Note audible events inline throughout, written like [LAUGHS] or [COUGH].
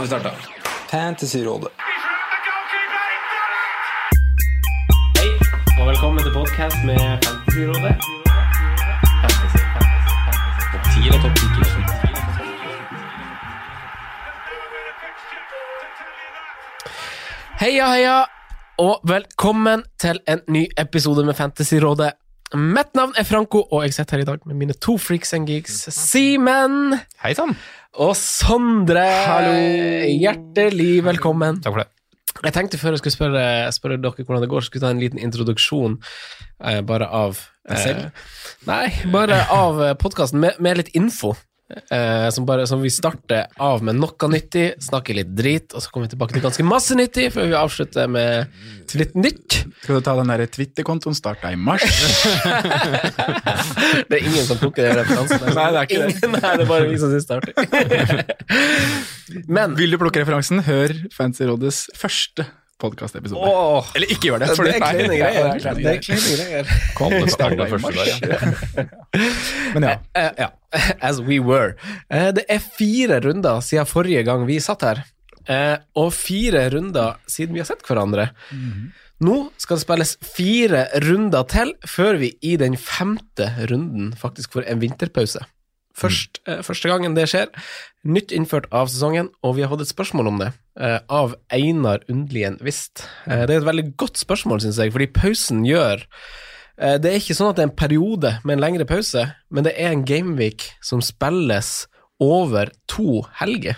Vi starta. Fantasyrådet. Hei, og velkommen til podkast med Fantasyrådet. Fantasy, fantasy, fantasy. Topp 10 eller topp 10 Heia, heia, og velkommen til en ny episode med Fantasyrådet. Mitt navn er Franco, og jeg sitter her i dag med mine to freaks and geeks, Simen Hei sann. og Sondre. Hjertelig velkommen. Takk for det. Jeg tenkte før jeg skulle spørre, spørre dere hvordan det går, skulle jeg ta en liten introduksjon eh, bare av eh. Nei, bare av podkasten, med, med litt info. Eh, som, bare, som vi starter av med noe nyttig, snakker litt drit, og så kommer vi tilbake til ganske masse nyttig før vi avslutter med litt nytt. Skal du ta den derre Twitter-kontoen starta i mars? [LAUGHS] Det er ingen som plukker den referansen. Nei, det er ikke det. Ingen, nei, det er bare vi som syns det er artig. [LAUGHS] Men Vil du plukke referansen, hør Fancy Fantasyrådets første podkastepisode. Oh, Eller ikke gjør det. det fordi- er kleine greier. ja, det er kleine er greier. Kom, Det det starta i mars. Men ja. Eh, ja, [LAUGHS] as we were. Eh, det er fire runder siden forrige gang vi satt her, Eh, og fire runder siden vi har sett hverandre. Nå skal det spilles fire runder til før vi i den femte runden faktisk får en vinterpause. Først, eh, første gangen det skjer, nytt innført av sesongen, og vi har fått et spørsmål om det, eh, av Einar Undlien Vist. Eh, det er et veldig godt spørsmål, syns jeg, fordi pausen gjør Eh, Det er ikke sånn at det er en periode med en lengre pause, men det er en gameweek som spilles over to helger.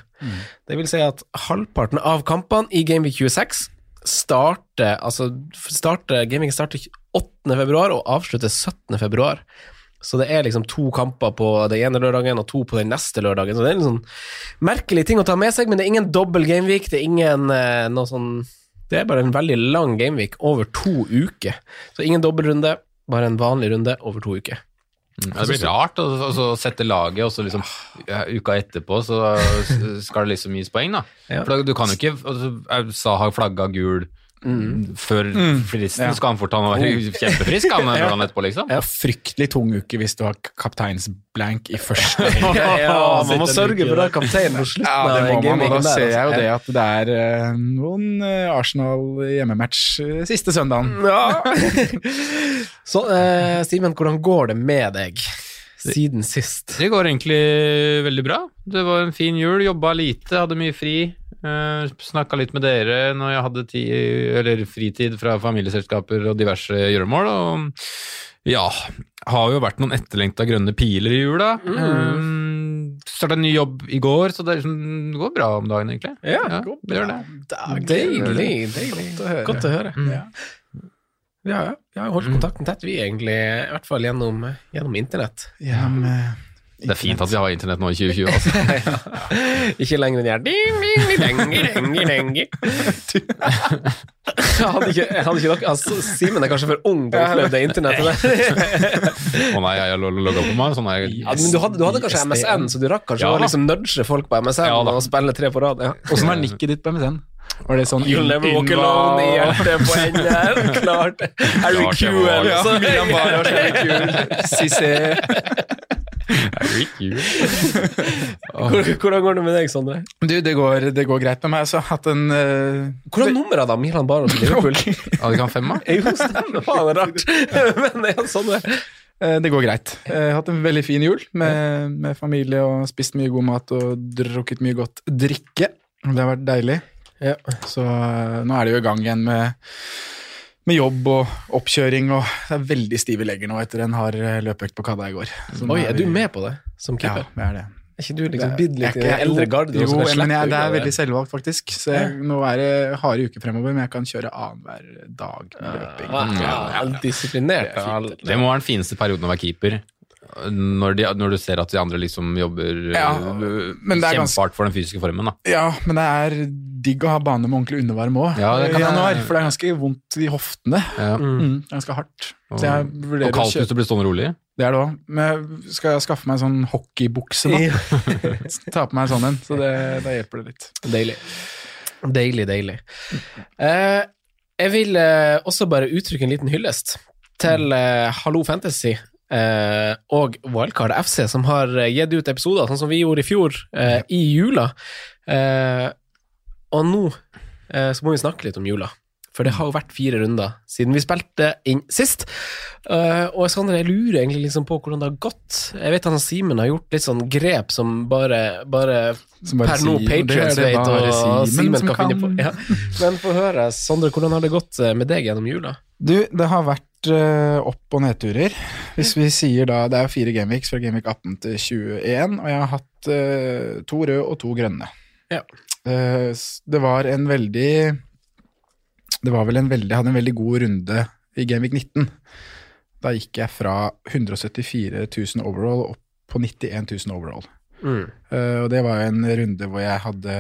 Det vil si at halvparten av kampene i Gameweek 26 starter Altså, starter, gameweeken starter 8. februar og avslutter 17. februar. Så det er liksom to kamper på den ene lørdagen og to på den neste lørdagen. Så det er en sånn merkelig ting å ta med seg, men det er ingen dobbel gameweek. Det er ingen eh, noe sånn Det er bare en veldig lang gameweek over to uker. Så ingen dobbeltrunde, bare en vanlig runde over to uker. Ja, det blir rart å å- å sette laget, og så liksom ja, uka etterpå så skal det liksom gis poeng, da. Ja. For du kan jo ikke altså, Sa har flagga gul før fristen, Ja. skal han fort han være kjempefrisk han [LAUGHS] lørdagen etterpå, liksom. Ja, fryktelig tung uke hvis du har kapteinsblank i første [LAUGHS] helg. Ja, man må sørge for det kapteinen kaptein på slutten Ja, det må man, og da der, ser jeg jo det at det er eh, noen eh, Arsenal hjemmematch eh, siste søndagen. Ja. [LAUGHS] Så, eh, Simen, hvordan går det med deg siden sist? Det går egentlig veldig bra. Det var en fin jul, jobba lite, hadde mye fri. Uh, Snakka litt med dere når jeg hadde ti, eller fritid fra familieselskaper og diverse gjøremål. Og ja, har jo vært noen etterlengta grønne piler i jula. Mm. Starta en ny jobb i går, så det, liksom, det går bra om dagen, egentlig. Ja, det gjør det. Deilig, deilig. Godt å høre. Godt å høre. Mm. Ja. Ja, ja. Vi har holdt kontakten tett, vi, egentlig. I hvert fall gjennom, gjennom internett. Ja, eh, Det er fint at vi har internett nå i 2020. [LAUGHS] Altså. Ikke lenger enn jeg ding. Hadde ikke, hadde ikke nok, altså, Simen er kanskje for ung til å oppleve det internettet der. [LAUGHS] Å nei, jeg har logga på meg. Sånn jeg. Ja, men du hadde, du hadde kanskje MSN, så du rakk kanskje Ja å liksom nudge folk på MSN Ja og spille tre på rad. Ja. Åssen var nikket ditt på MSN? Var det sånn You'll never walk alone i hjertet på. [LAUGHS] Klart. Harry Klart Q var. eller Ja, så. William Barr og Sherry Kul, Cissé Harry Q. Hvor- [LAUGHS] Hvordan går det med deg, Sondre? Du, det går, det går greit med meg. Så hatt en uh, Hvordan nummer da? Milan Baros i Liverpool? Hadde ikke han fem, da? [LAUGHS] Jo, stemmer. Faen, det er rart. [LAUGHS] Men ja, sånn Eh, Det går greit. Jeg har hatt en veldig fin jul med, med familie og spist mye god mat og drukket mye godt drikke. Det har vært deilig. Ja. Så eh, nå er det jo i gang igjen med, med jobb og oppkjøring, og det er veldig stive legger nå etter en hard eh, løpeøkt på Kadda i går. Så Oi, er du med på det som keeper? Ja, jeg er det. Er ikke du liksom bidd litt i er den eldre garden? Jo, men jeg, det er veldig selvvalgt, faktisk. Så jeg, nå er det harde uker fremover, men jeg kan kjøre annenhver dag med løping. Ah, Ja, ja, ja. Disiplinert. Det er fint. Det må være den fineste perioden å være keeper. Når, de, når du ser at de andre liksom jobber Ja, men det ganske- kjempehardt for den fysiske formen. da. Ja, men det er digg å ha bane med ordentlig undervarme òg Ja, i januar. For det er ganske vondt i hoftene. Ja. Mm, ganske hardt. Så jeg Og å kaldt hvis du blir stående rolig. Det er det òg. Men jeg skal skaffe meg en sånn hockeybukse nå. [LAUGHS] Ta på meg en sånn en, så det, da hjelper det litt. Deilig. Deilig, deilig. Eh, jeg vil eh, også bare uttrykke en liten hyllest til eh, Hallo Fantasy eh, og Wildcard FC, som har eh, gitt ut episoder, sånn som vi gjorde i fjor, eh, i jula. Eh, og nå eh, så må vi snakke litt om jula. For det har jo vært fire runder siden vi spilte inn sist. Eh, og Sander, jeg lurer egentlig liksom på hvordan det har gått. Jeg vet at Simen har gjort litt sånn grep som bare, bare, Som bare per nå er Patrions vet, og Simen kan finne på. Ja. Men få høre, Sondre, hvordan har det gått med deg gjennom jula? Du, det har vært eh, opp- og nedturer. Hvis vi sier da Det er fire gameweeks fra gameweek 18 til 21, og jeg har hatt eh, to røde og to grønne. Ja. Eh, det var en veldig Det var vel en veldig Jeg hadde en veldig god runde i gameweek 19. Da gikk jeg fra 174 000 overall opp på 91 000 overall. Eh, og det var en runde hvor jeg hadde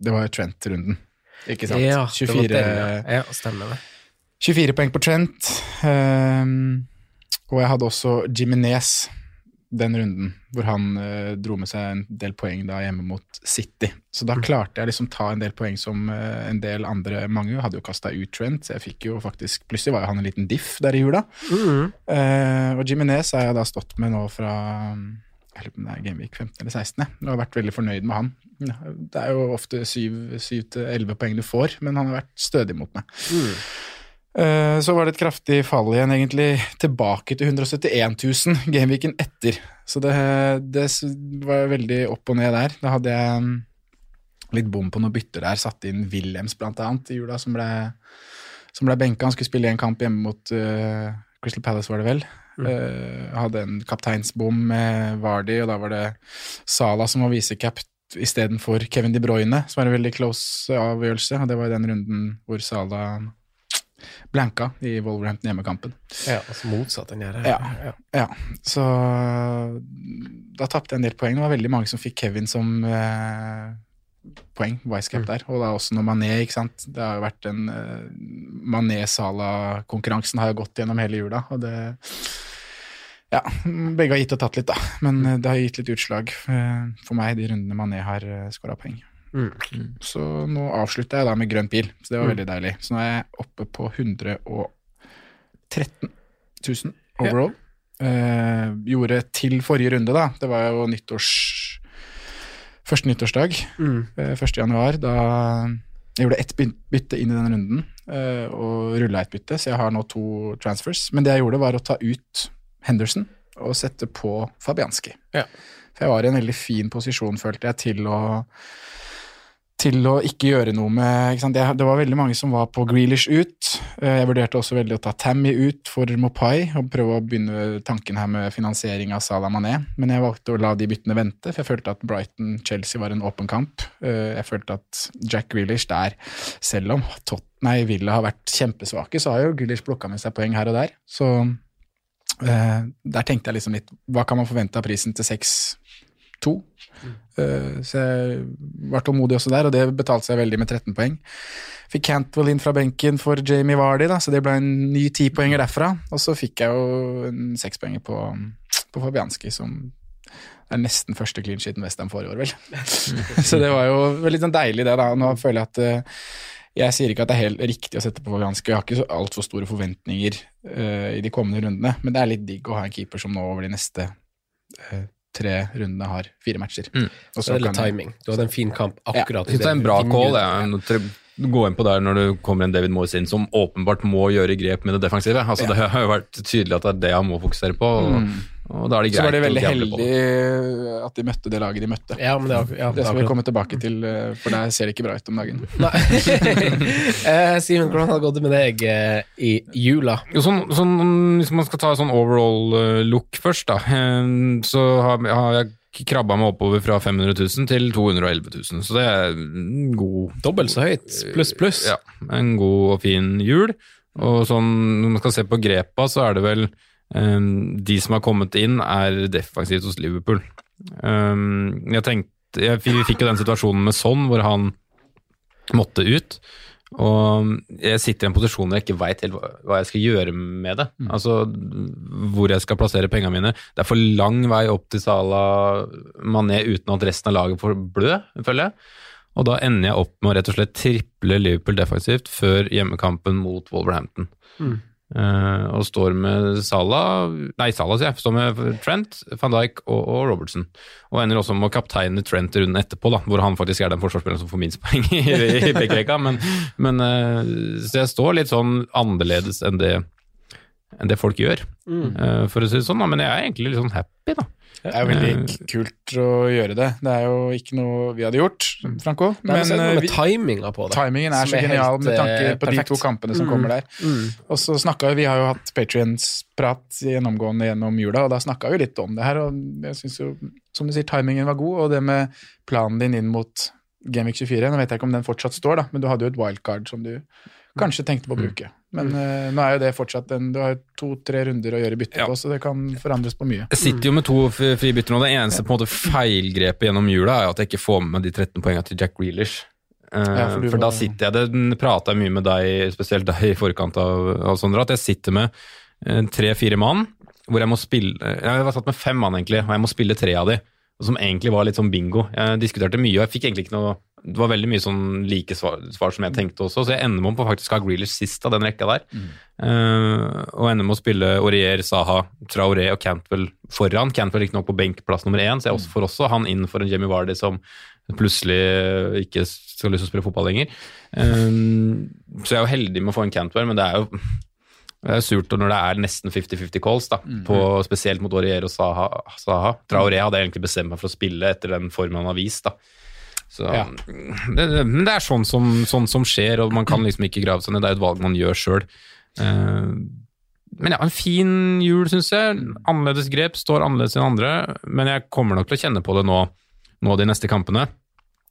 Det var jo Trent-runden. Ikke sant? Ja, det var 24, den, ja. ja, stemmer det. 24 poeng på Trent. ehm, og jeg hadde også Jiminez den runden, hvor han eh, dro med seg en del poeng da hjemme mot City. Så da klarte jeg liksom ta en del poeng som eh, en del andre Mange hadde jo kasta ut Trent, så jeg fikk jo faktisk Plutselig var jo han en liten diff der i jula. Mm. Eh, og Jiminez har jeg da stått med nå fra jeg lurer på om det er Gameweek 15 eller 16. Jeg Jeg har vært veldig fornøyd med han. Det er jo ofte 7-11 poeng du får, men han har vært stødig mot meg. Mm. Eh, Så var det et kraftig fall igjen, egentlig, tilbake til 171 000 gameweeken etter. Så det, det var veldig opp og ned der. Da hadde jeg mm, litt bom på noen bytter der. Satte inn Wilhelms blant annet i jula, som ble, som ble benka. Han skulle spille en kamp hjemme mot uh, Crystal Palace, var det vel. Eh, hadde en kapteinsbom med Vardy, og da var det Sala som var visecap istedenfor Kevin De Bruyne, som var en veldig close avgjørelse. Og det var i den runden hvor Sala blanka i Wolverhampton hjemmekampen. Ja, altså motsatt den gjør Ja. Ja, så da tapte jeg en del poeng. Det var veldig mange som fikk Kevin som eh, poeng, vicecap Mm. der. Og da også når Mané, ikke sant. Det har jo vært en eh, Mané-Sala-konkurransen har jo gått gjennom hele jula, og det Ja, begge har gitt og tatt litt, da. Men eh, det har gitt litt utslag eh, for meg, de rundene Mané har uh, skåra poeng. Mm. Så nå avslutter jeg da med grønn pil, så det var Mm. veldig deilig. Så nå er jeg oppe på 113 000 overall. Eh, gjorde til forrige runde, da. Det var jo nyttårs... Første nyttårsdag, Mm. eh, 1. januar. Da jeg gjorde ett bytte inn i den runden, eh, og rulla et bytte, så jeg har nå to transfers. Men det jeg gjorde, var å ta ut Henderson og sette på Fabianski. Ja. For jeg var i en veldig fin posisjon, følte jeg, til å til å ikke gjøre noe med? Det, det var veldig mange som var på Grealish ut. Eh, Jeg vurderte også veldig å ta Tammy ut for Mopai og prøve å begynne tanken her med finansiering av Salah Mané, men jeg valgte å la de byttene vente, for jeg følte at Brighton-Chelsea var en åpen kamp. Eh, Jeg følte at Jack Grealish der, selv om Tott, nei, Villa har vært kjempesvake, så har jo Grealish plukka med seg poeng her og der. Så eh, der tenkte jeg liksom litt Hva kan man forvente av prisen til 6-2? Eh, så jeg var tålmodig også der, og det betalte seg veldig med 13 poeng. Fikk Cantwell inn fra benken for Jamie Vardy, da, så det ble en ny tipoenger derfra. Og så fikk jeg jo en sekspoenger på, på Fabianski, som er nesten første clean sheeten Westham får i år, vel. [LAUGHS] så det var jo veldig sånn deilig, det, da. Nå føler jeg at eh, jeg sier ikke at det er helt riktig å sette på Fabianski, jeg har ikke altfor store forventninger uh, i de kommende rundene, men det er litt digg å ha en keeper som nå over de neste eh, tre rundene har fire matcher. Mm. Og Så er det litt timing. Du hadde en fin kamp akkurat Ja, det er en bra call. Ja. Gå inn på der når det kommer en David Moyes inn som åpenbart må gjøre grep med det defensive. Altså, Ja. Det har jo vært tydelig at det er det han må fokusere på, og, Mm. Og da er det Så var de veldig å gamble på det. heldig at de møtte det laget de møtte. Ja, men det, er- ja, Det skal vi komme tilbake til, eh, for der ser det ikke bra ut om dagen. [LAUGHS] Nei. [LAUGHS] eh, Simen, hvordan har det gått med deg eh, i jula? Jo, sånn, sånn, hvis man skal ta sånn overall look først, da, eh, så har, har jeg krabba meg oppover fra 500 000 til 211 000, så det er en god Dobbelt så høyt, pluss, pluss. Ja, en god og fin jul. Og sånn, når man skal se på grepa, så er det vel De som har kommet inn, er defensivt hos Liverpool. Um, jeg tenkte jeg, Vi fikk jo den situasjonen med Son, hvor han måtte ut. Og jeg sitter i en posisjon hvor jeg ikke veit helt hva, hva jeg skal gjøre med det. Altså hvor jeg skal plassere pengene mine. Det er for lang vei opp til Sala Mané uten at resten av laget får blø, føler jeg. Og da ender jeg opp med å rett og slett triple Liverpool defensivt før hjemmekampen mot Wolverhampton. Mm. Eh, og står med Salah Nei, Salah, sier jeg. Står med Trent, van Dijk og, og Robertson. Og ender også med å kapteine Trent runden etterpå, da, hvor han faktisk er den forsvarsspilleren som får minst poeng [LAUGHS] i, i begge rekka. Men, men uh, så jeg står litt sånn annerledes enn det, enn det folk gjør, eh, for å si det sånn. Da. Men jeg er egentlig litt sånn happy, da. Det er jo veldig kult å gjøre det. Det er jo ikke noe vi hadde gjort, Franco. Nei, men det eh, vi, timinga på det. timingen er så er genial med tanke på på de to kampene som kommer der. Mm. Og så snakka vi har jo hatt Patrions-prat gjennomgående gjennom jula, og da snakka vi litt om det her. Og jeg syns jo, som du sier, timingen var god, og det med planen din inn mot Gameweek 24 Nå vet jeg ikke om den fortsatt står, da, men du hadde jo et wildcard som du kanskje tenkte på å bruke. Men uh, nå er jo det fortsatt en Du har to-tre runder å gjøre bytte Ja. på, så det kan forandres på mye. Jeg sitter jo med to fribytter nå. Det eneste på en måte feilgrepet gjennom jula er at jeg ikke får med meg de 13 poengene til Jack Grealish. Uh, Ja, for for da sitter jeg Det prata jeg mye med deg, spesielt deg i forkant av, av Sondre, at jeg sitter med eh, tre-fire mann hvor jeg må spille Jeg var satt med fem mann, egentlig, og jeg må spille tre av de. Som egentlig var litt sånn bingo. Jeg diskuterte mye, og jeg fikk egentlig ikke noe Det var veldig mye sånn like svar, svar som jeg tenkte også, så jeg ender med å faktisk ha Grealish sist av den rekka der. Eh, og ender med å spille Aurier, Saha, Traoré og Cantwell foran. Cantwell riktignok på benkplass nummer én, så jeg også får også han inn for en Jamie Vardy som plutselig ikke skal lyst til å spille fotball lenger. Eh, så jeg er jo heldig med å få en Cantwell, men det er jo det er surt når det er nesten 50-50 calls, da, på, spesielt mot Aurier og Saha. Saha. Traoré hadde jeg egentlig bestemt meg for å spille etter den formen han har vist. da. Så, Ja. det, men det er sånn som, sånn som skjer, og man kan liksom ikke grave seg ned. Det er et valg man gjør sjøl. men ja, en fin jul, syns jeg. Annerledes grep, står annerledes enn andre. Men jeg kommer nok til å kjenne på det nå, nå de neste kampene,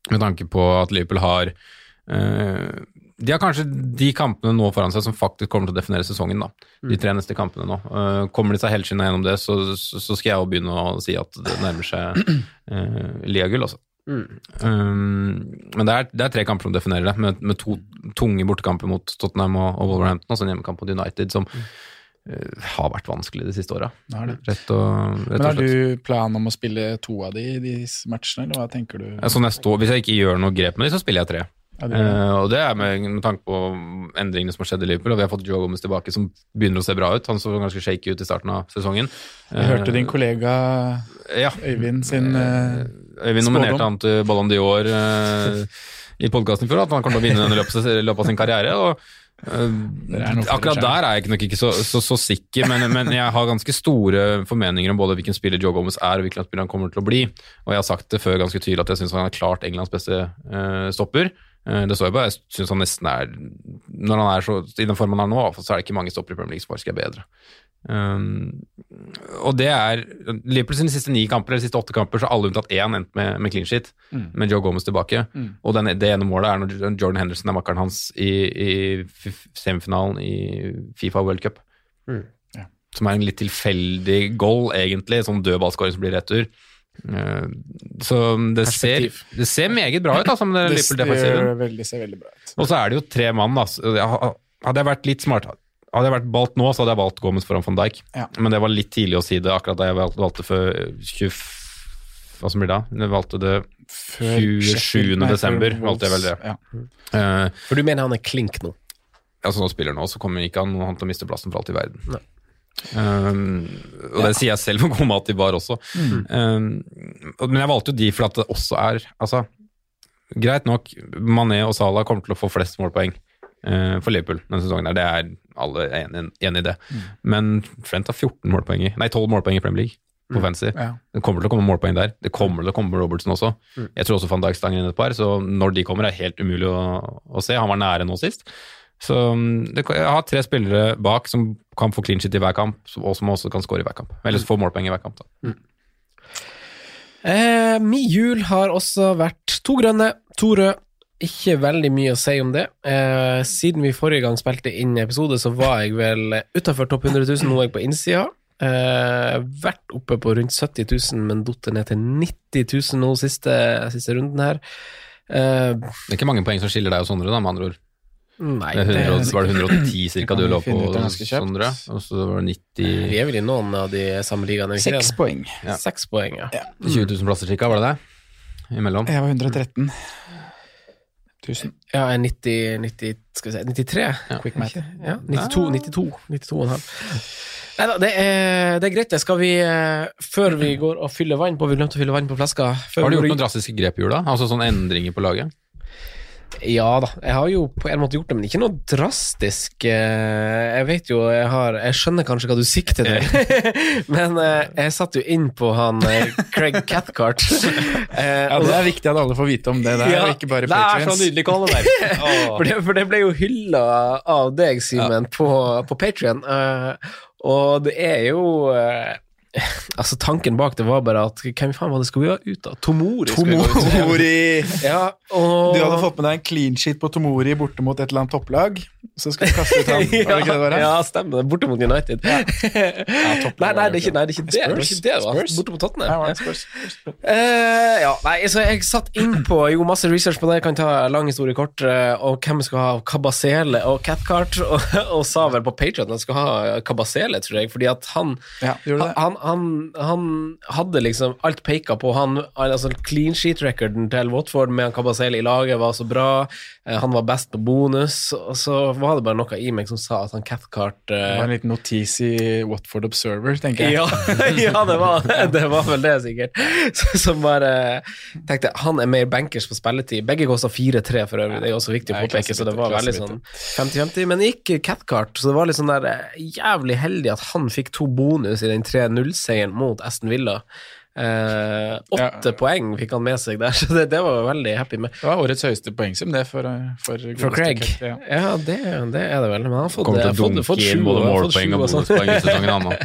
med tanke på at Liverpool har eh, de har kanskje de kampene nå foran seg som faktisk kommer til å definere sesongen. da. De tre neste kampene nå. Eh, kommer de seg helskinna gjennom det, så, så, skal jeg jo begynne å si at det nærmer seg uh, ligagull, altså. Um, men det er, det er tre kamper som definerer det, med, med to tunge bortekamper mot Tottenham og, og Wolverhampton, og så en hjemmekamp mot United, som uh, har vært vanskelig de siste åra. Rett og, rett Men har du plan om å spille to av de i disse matchene, eller hva tenker du? Ja, Sånn jeg står, hvis jeg ikke gjør noe grep med de, så spiller jeg tre. Ja, det- uh, og det er med, med tanke på endringene som har skjedd i Liverpool, og vi har fått Joe Gomez tilbake, som begynner å se bra ut. Han så ganske shaky ut i starten av sesongen. Jeg hørte din kollega Ja. Øyvind sin eh, Vi nominerte han til Ballon d'Or uh, i podkasten før, at han kommer til å vinne den i løpet, løpet av sin karriere. og eh, akkurat der er jeg nok ikke så, så, så sikker, men, men jeg har ganske store formeninger om både hvilken spiller Joe Gomez er, og hvilken spiller han kommer til å bli. Og jeg har sagt det før ganske tydelig at jeg syns han er klart Englands beste uh, stopper. Uh, det står jeg bare, jeg syns han nesten er Når han er så, i den formen han er nå, så er det ikke mange stopper i Premier League som faktisk er bedre. Um, og det er Liverpool sine siste ni kamper eller siste åtte kamper, så har alle unntatt én endt med, med clean shit, med Joe Gomez tilbake. Og den, det ene målet er når Jordan Henderson er makkeren hans i, i semifinalen i Fifa World Cup. Ja. Som er en litt tilfeldig goal, egentlig, sånn dødballskåring som blir retur. Uh, så det ser, det ser meget bra ut, altså, med det Det Liverpool defensiven. ser veldig bra ut. Og så er det jo tre mann, da. Så jeg- Hadde jeg vært litt smart Hadde jeg vært valgt nå, så hadde jeg valgt Gomez foran van Dijk. Ja. Men det var litt tidlig å si det, akkurat da jeg valgte, for før 20... Hva som blir det? da? Jeg valgte det Før 27. Sheffield- nei, før desember, valgte jeg vel det. Ja. Uh, For du mener han er klink nå? altså nå spiller han nå, så kommer ikke han, han til å miste plassen for alt i verden. Um, og det sier jeg selv hvor god mat de var også. Um, men jeg valgte jo de fordi det også er altså, Greit nok, Mané og Salah kommer til å få flest målpoeng for Liverpool denne sesongen. Der. Det er alle enig, enig i det. Men Trent har 14 målpoeng, i- nei 12 målpoeng i Premier League på fancy. Ja. Det kommer til å komme målpoeng der. Det kommer til å komme Robertson også. Jeg tror også van Dijk stanger inn et par, så når de kommer er helt umulig å, å se. Han var nære nå sist. Så um, det, jeg har tre spillere bak som kan få clean shit i hver kamp, og som også kan score i hver kamp. Eller få målpoeng i hver kamp. Da. Eh, min jul har også vært to grønne, to røde. Ikke veldig mye å si om det. Eh, siden vi forrige gang spilte inn episode, så var jeg vel utafor topp 100 000, nå er jeg på innsida. Eh, vært oppe på rundt 70 000, men datt ned til 90 000 nå siste, siste runden her. Eh, Det er ikke mange poeng som skiller deg og Sondre, da, med andre ord. nei, Det 100, det, var det 110 [CLEARS THROAT] cirka du lå på. Sondre? Og så var det 90 vi er vel i noen av de samme ligaene? Seks poeng. Ja. Seks poeng, ja. 20 000 plasser cirka, var det det? Imellom? Jeg var 113. 1000. Ja, er 90, 90 Skal vi si 93? Quick math. Ja, 92, 92, 92 og en halv. Nei da, det det er greit. det. Skal vi, eh, før vi går og fyller vann på Vi glemte å fylle vann på flaska. Før Har du vi gjort noen drastiske grep i jula? Altså sånne endringer på laget? Ja da, jeg har jo på en måte gjort det, men ikke noe drastisk. Eh, Jeg vet jo, jeg har Jeg skjønner kanskje hva du sikter til, [LAUGHS] men eh, jeg satt jo inn på han eh, Craig Cathcart. [LAUGHS] Ja, Det er viktig at alle får vite om det der, Ja, og ikke bare Det er så nydelig nydelig Colin der! [LAUGHS] For det, for det ble jo hylla av deg, Simen, på, på Patrion. og det er jo [LAUGHS] Altså, tanken bak det var bare at Hvem faen var det skulle vi ha ut av? Tomori. Tomori! [LAUGHS] Ja, og Du hadde fått med deg en clean sheet på Tomori borte mot et eller annet topplag. Så skal du kaste ut han. [LAUGHS] ja, det det ja, stemmer. det. Borte mot United. Ja. nei, nei, det er ikke, nei, det er ikke det. det, er ikke det, Borte mot Tottenham. Ja, var Ja. Spurs? Spurs. Ja, nei, så jeg satt innpå Jo, masse research på det, jeg kan ta lang historie kort. eh, og hvem skal ha Kabasele og Catcart, og, og sa vel på Patriot at han skal ha Kabasele, tror jeg, fordi at han Ja, det. han, han, han hadde liksom alt peka på han, altså Clean sheet-recorden til Watford med Kabasele i laget var så bra. eh, Han var best på bonus, og så var det bare noe i meg som sa at han Cathcart Det eh, var en liten notis i Watford Observer, tenker jeg. [LAUGHS] ja, ja det, var, det var vel det, sikkert. [LAUGHS] Som bare tenkte Han er mer bankers på spilletid. Begge kosta 4-3 for øvrig, det er også viktig å påpeke, så det var veldig sånn 50-50. Men det gikk Cathcart, så det var litt sånn der eh, jævlig heldig at han fikk to bonus i den 3-0-seieren mot Aston Villa. Eh, åtte Ja. poeng fikk han med seg der, [LAUGHS] så det, det var veldig happy med. Det var årets høyeste poengsum, det, for, for, For Craig. Ja. Ja, det, det er det vel. Men han har fått, Kommer til å fått, dunke fått sju inn både målpoeng og og sånn. bonuspoeng i sesongen, han nå. [LAUGHS]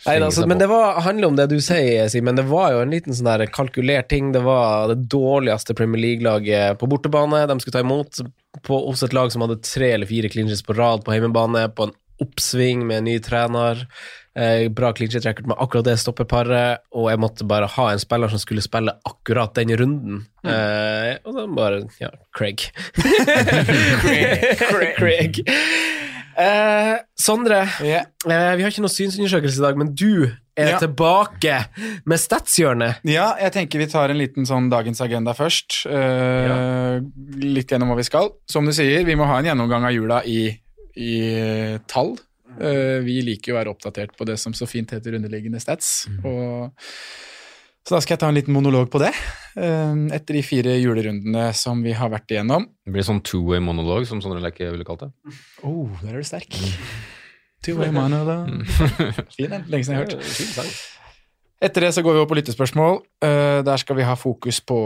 Nei, altså, men det var, handler om det du sier, Simen. Det var jo en liten sånn der kalkulert ting. Det var det dårligste Premier League-laget på bortebane de skulle ta imot, på, hos et lag som hadde tre eller fire clinches på rad på hjemmebane, på en oppsving med en ny trener. Eh, bra clinch record med akkurat det stoppeparet, og jeg måtte bare ha en spiller som skulle spille akkurat den runden. Eh, og så bare Ja, Craig. [LAUGHS] Craig. [LAUGHS] Craig. Eh, Sondre, yeah. Eh, vi har ikke noen synsundersøkelse i dag, men du er Ja. tilbake med statshjørnet. Ja, jeg tenker vi tar en liten sånn dagens agenda først. Eh, Litt gjennom hva vi skal. Som du sier, vi må ha en gjennomgang av jula i, i tall. Eh, vi liker jo å være oppdatert på det som så fint heter underliggende stats. Og, så da skal jeg ta en liten monolog på det. eh, etter de fire julerundene som vi har vært igjennom. Det blir sånn two-way monolog, som Sondre Lekke ville kalt det. Oh, der er du sterk. Two-way monolog. [LAUGHS] Fin en. Lenge siden jeg har hørt. Etter det så går vi over på lyttespørsmål. Eh, der skal vi ha fokus på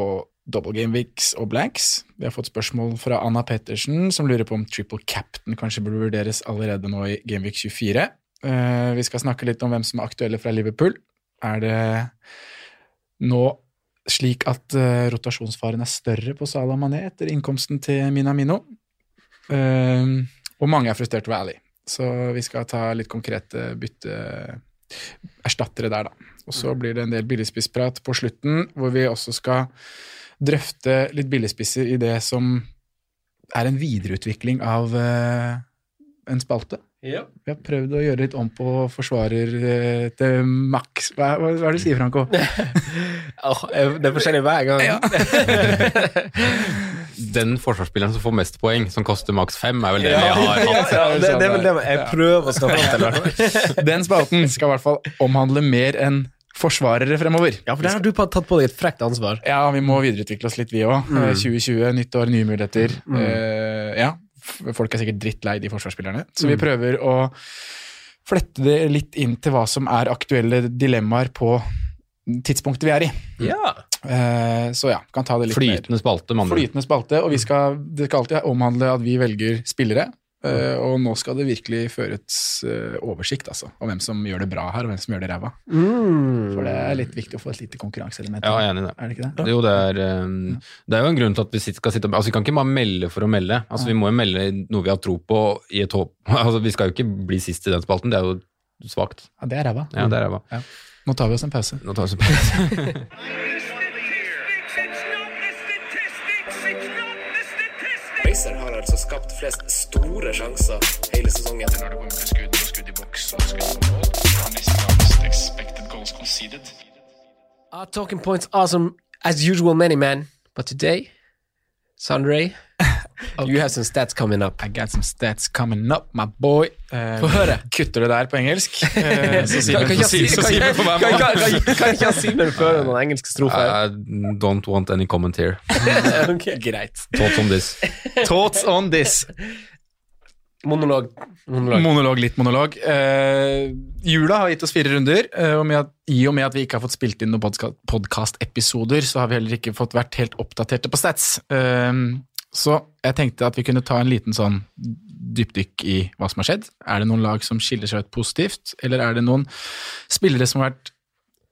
double game weeks og blanks. Vi har fått spørsmål fra Anna Pettersen, som lurer på om triple captain kanskje burde vurderes allerede nå i game week 24. Eh, vi skal snakke litt om hvem som er aktuelle fra Liverpool. Er det nå slik at eh, rotasjonsfaren er større på Salah Mané etter innkomsten til Minamino? Eh, og mange er frustrert over Ally. Så vi skal ta litt konkrete bytte erstattere der, da. Og så blir det en del billigspissprat på slutten, hvor vi også skal drøfte litt billigspisser i det som er en videreutvikling av uh, en spalte. Ja. Vi har prøvd å gjøre litt om på forsvarer uh, til maks. Hva, hva, hva er det du sier, Franco? [LAUGHS] det er forskjellig hver gang. [LAUGHS] Den forsvarsspilleren som får mest poeng, som koster maks fem, er vel det vi har hatt. [LAUGHS] ja, det, det er vel det jeg prøver å skaffe fram til. Den spalten skal i hvert fall omhandle mer enn forsvarere fremover. Ja, for der har du tatt på deg et frekt ansvar. Ja, vi må videreutvikle oss litt, vi òg. 2020, nytt år, nye muligheter. Eh, ja, folk er sikkert drittlei de forsvarsspillerne. Så vi prøver å flette det litt inn til hva som er aktuelle dilemmaer på tidspunktet vi er i. Ja. Uh, så ja, kan ta det litt mer. Flytende spalte, med. Flytende spalte, og vi skal, det skal alltid omhandle at vi velger spillere. Eh, og nå skal det virkelig føres uh, oversikt altså, om hvem som gjør det bra her, og hvem som gjør det ræva. For det er litt viktig å få et lite konkurranseelement. Ja, jeg er enig i det. Er det ikke det? Jo, det er, eh, det er jo en grunn til at vi skal sitte Altså, Vi kan ikke bare melde for å melde. Altså, Vi må jo melde noe vi har tro på i et håp [LAUGHS] Altså, Vi skal jo ikke bli sist i den spalten, det er jo svakt. Ja, det er ræva. Ja, det er ræva. Nå tar vi oss en pause. Nå tar vi oss en pause. [LAUGHS] Racer har altså skapt flest store sjanser hele sesongen. Når det kommer til skudd og skudd i boks og skudd på mål, har nesten expected goals conceded. Our talking points awesome as usual, many men. But today Sandray, you have some stats coming up. I got some stats coming up, my boy. Eh, Få høre. Kutter det der på engelsk? [LAUGHS] Eh, så Simen Kan får være kan- med. kan- ikke Simen føre noen engelske strofer? I don't want any comment here. [LAUGHS] Greit. Thoughts on this. Thoughts on this? Monolog. Monolog. Monolog, litt monolog. Uh, jula har gitt oss fire runder, Uh, og med at, i og med at vi ikke har fått spilt inn noen podcast-episoder, så har vi heller ikke fått vært helt oppdaterte på stats. Eh, så jeg tenkte at vi kunne ta en liten sånn dypdykk i hva som har skjedd. Er det noen lag som skiller seg ut positivt, eller er det noen spillere som har vært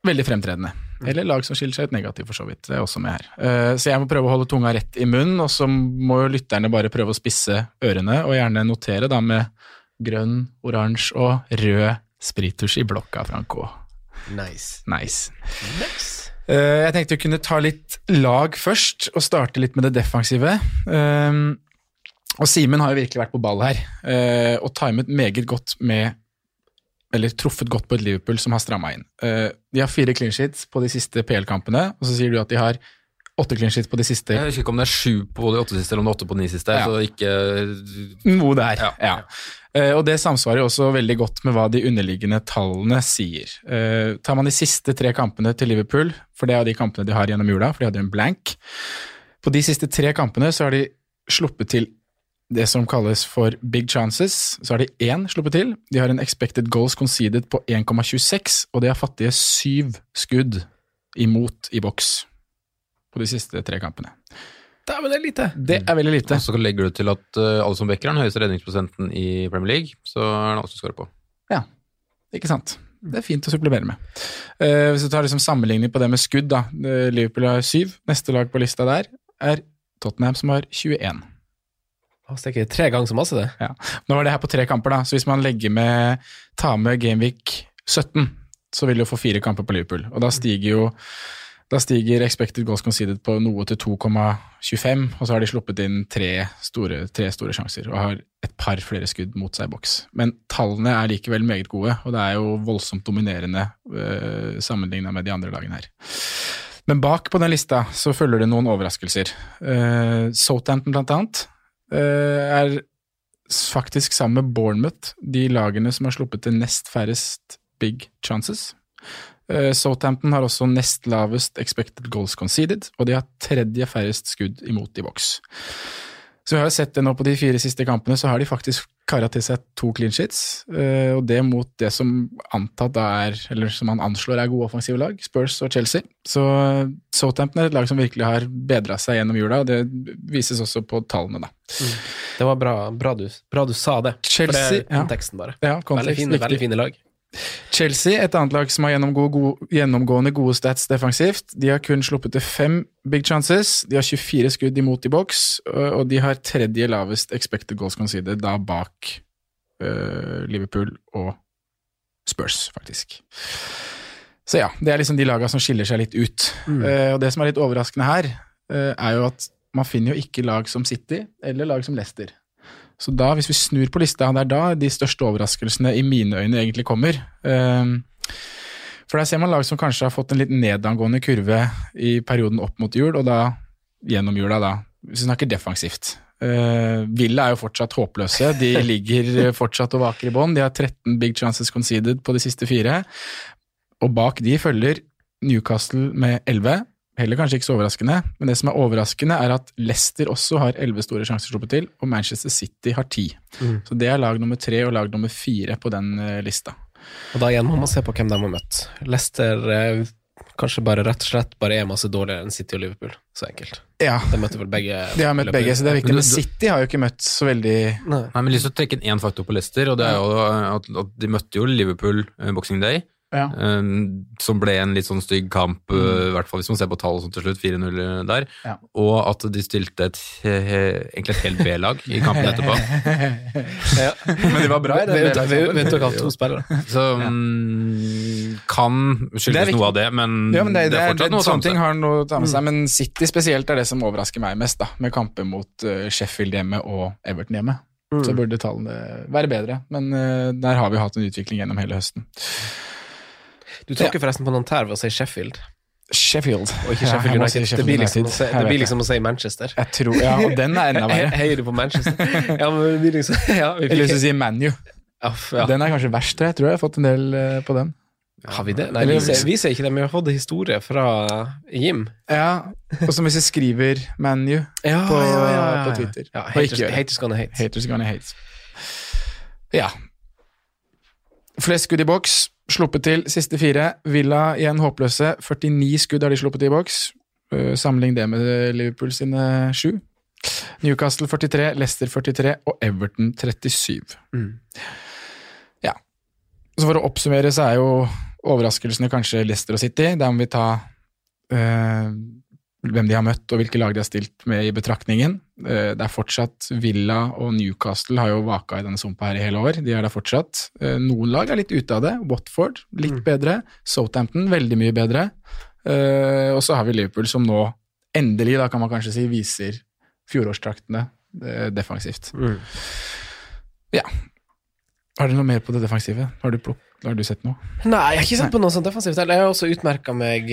veldig fremtredende? Eller lag som skiller seg ut negativt, for så vidt. Det er også med her. Eh, Så jeg må prøve å holde tunga rett i munnen, og så må jo lytterne bare prøve å spisse ørene, og gjerne notere da med grønn, oransje og rød sprittusj i blokka, Franco. Nice. Nice. nice. Eh, Jeg tenkte vi kunne ta litt lag først, og starte litt med det defensive. Eh, Og Simen har jo virkelig vært på ball her, eh, og timet meget godt med eller truffet godt på et Liverpool som har stramma inn. Eh, De har fire clean sheets på de siste PL-kampene, og så sier du at de har åtte clean sheets på de siste Jeg husker ikke om det er sju på de åtte siste, eller om det er åtte på de ni siste. Ja. Så ikke Noe der, Ja. ja. Eh, Og det samsvarer også veldig godt med hva de underliggende tallene sier. Eh, tar man de siste tre kampene til Liverpool, for det er de kampene de har gjennom jula, for de hadde en blank På de siste tre kampene så har de sluppet til det som kalles for big chances. Så har de én sluppet til. De har en expected goals conceded på 1,26, og de har fattige syv skudd imot i boks på de siste tre kampene. Dæven, det er lite. Det er veldig lite. Og så legger du til at uh, som vekker er den høyeste redningsprosenten i Premier League, så er det også skårer på. Ja, Ikke sant? Det er fint å supplere med. Uh, hvis du tar liksom sammenligning på det med skudd, da. Eh, Liverpool har syv. Neste lag på lista der er Tottenham, som har 21. Det er ikke tre ganger så masse, det. Nå var det her på tre kamper, da, så hvis man legger med, tar med Gameweek 17, så vil du få fire kamper på Liverpool. Og da stiger jo da stiger expected goals conceded på noe til 2,25, og så har de sluppet inn tre store, tre store sjanser og har et par flere skudd mot seg i boks. Men tallene er likevel meget gode, og det er jo voldsomt dominerende øh, sammenligna med de andre lagene her. Men bak på den lista så følger det noen overraskelser. Uh, Southampton blant annet uh, er faktisk sammen med Bournemouth de lagene som har sluppet til nest færrest big chances. Eh, Southampton har også nest lavest expected goals conceded, og de har tredje færrest skudd imot i boks. Så vi har jo sett det nå på de fire siste kampene, så har de faktisk kara til seg to clean sheets, eh, og det mot det som antatt er, eller som man anslår er gode offensive lag, Spurs og Chelsea. Så eh, Southampton er et lag som virkelig har bedra seg gjennom jula, og det vises også på tallene, da. Det var bra, bra, du, bra du sa det. For det er konteksten, bare. Ja, Veldig kontekst, fine, veldig fine lag. Chelsea, et annet lag som har gjennomgående gode stats defensivt. De har kun sluppet til fem big chances. De har 24 skudd imot i boks, og de har tredje lavest expected goals conceded, da bak uh, Liverpool og Spurs, faktisk. Så ja, det er liksom de lagene som skiller seg litt ut. Eh, og det som er litt overraskende her, uh, er jo at man finner jo ikke lag som City eller lag som Leicester. Så da, hvis vi snur på lista, det er da de største overraskelsene i mine øyne egentlig kommer. Ehm, For der ser man lag som kanskje har fått en litt nedadgående kurve i perioden opp mot jul, og da gjennom jula, da. Hvis vi snakker defensivt. Uh, Villa er jo fortsatt håpløse. De [LAUGHS] ligger fortsatt og vaker i bånn. De har 13 big chances conceded på de siste fire. Og bak de følger Newcastle med 11. Heller kanskje ikke så overraskende, men det som er overraskende, er at Leicester også har 11 store sjanser sluppet til, og Manchester City har 10. Mm. Så det er lag nummer tre og lag nummer fire på den eh, lista. Og da igjen må man se på hvem de har møtt. Leicester eh, kanskje bare rett og slett bare er masse dårligere enn City og Liverpool. Så enkelt. Ja, De møtte vel begge. de har møtt begge, så det er viktig. Men Men City har jo ikke møtt så veldig Nei. Nei, men lyst til å trekke inn én faktor på Leicester, og det er jo at, at de møtte jo Liverpool eh, Boxing Day. Ja. eh, som ble en litt sånn stygg kamp, eh, i hvert fall hvis man ser på tall sånn til slutt, 4-0 der. Ja. Og at de stilte et, eh, egentlig et helt B-lag i kampen etterpå. [LAUGHS] Men de var bra i den av vet- dere av to spillere? Så mm, kan skyldes noe av det, men, Ja, men det, det, er, fortsatt det, noe sånne ting har noe å ta med seg, men City spesielt er det som overrasker meg mest, da, med kamper mot eh, Sheffield hjemme og Everton hjemme. Mm. Så burde tallene være bedre, men uh, der har vi hatt en utvikling gjennom hele høsten. Du tråkker forresten på noen tær ved å si Sheffield. Sheffield. og ikke Sheffield må si United. det Sheffield blir liksom, Jeg det blir liksom å si Manchester. Jeg tror, ja, og den er enda verre. Heier du på Manchester? ja, men det blir liksom Ja, vi Jeg har lyst til å si ManU. Ja. Den er kanskje verst, jeg. Tror jeg har fått en del eh, på den. Har vi det? Nei, vi ser, vi ser ikke det, men vi har fått historie fra Jim. Ja, og som hvis jeg skriver ManU Ja, på, på Twitter. Ja, haters, ikke haters gonna hate. Haters gonna hate. Ja. Flest skudd i boks. Sluppet til siste fire. Villa igjen håpløse. 49 skudd har de sluppet i boks. Uh, Sammenlign det med Liverpool sine sju. Newcastle 43, Leicester 43 og Everton 37. Mm. Så for å oppsummere så er jo overraskelsene kanskje Leicester og City. Der må vi ta eh, hvem de har møtt og hvilke lag de har stilt med i betraktningen. Eh, det er fortsatt Villa og Newcastle har jo vaka i denne sumpa her i hele år. De er der fortsatt. Eh, noen lag er litt ute av det. Watford litt Mm. bedre. Southampton veldig mye bedre. Eh, og så har vi Liverpool som nå endelig, da kan man kanskje si, viser fjorårsdraktene defensivt. Mm. Har du noe mer på det defensive? Har du, plukk, har du sett noe? Nei, jeg har ikke sett på noe sånt defensivt. Jeg har også utmerka meg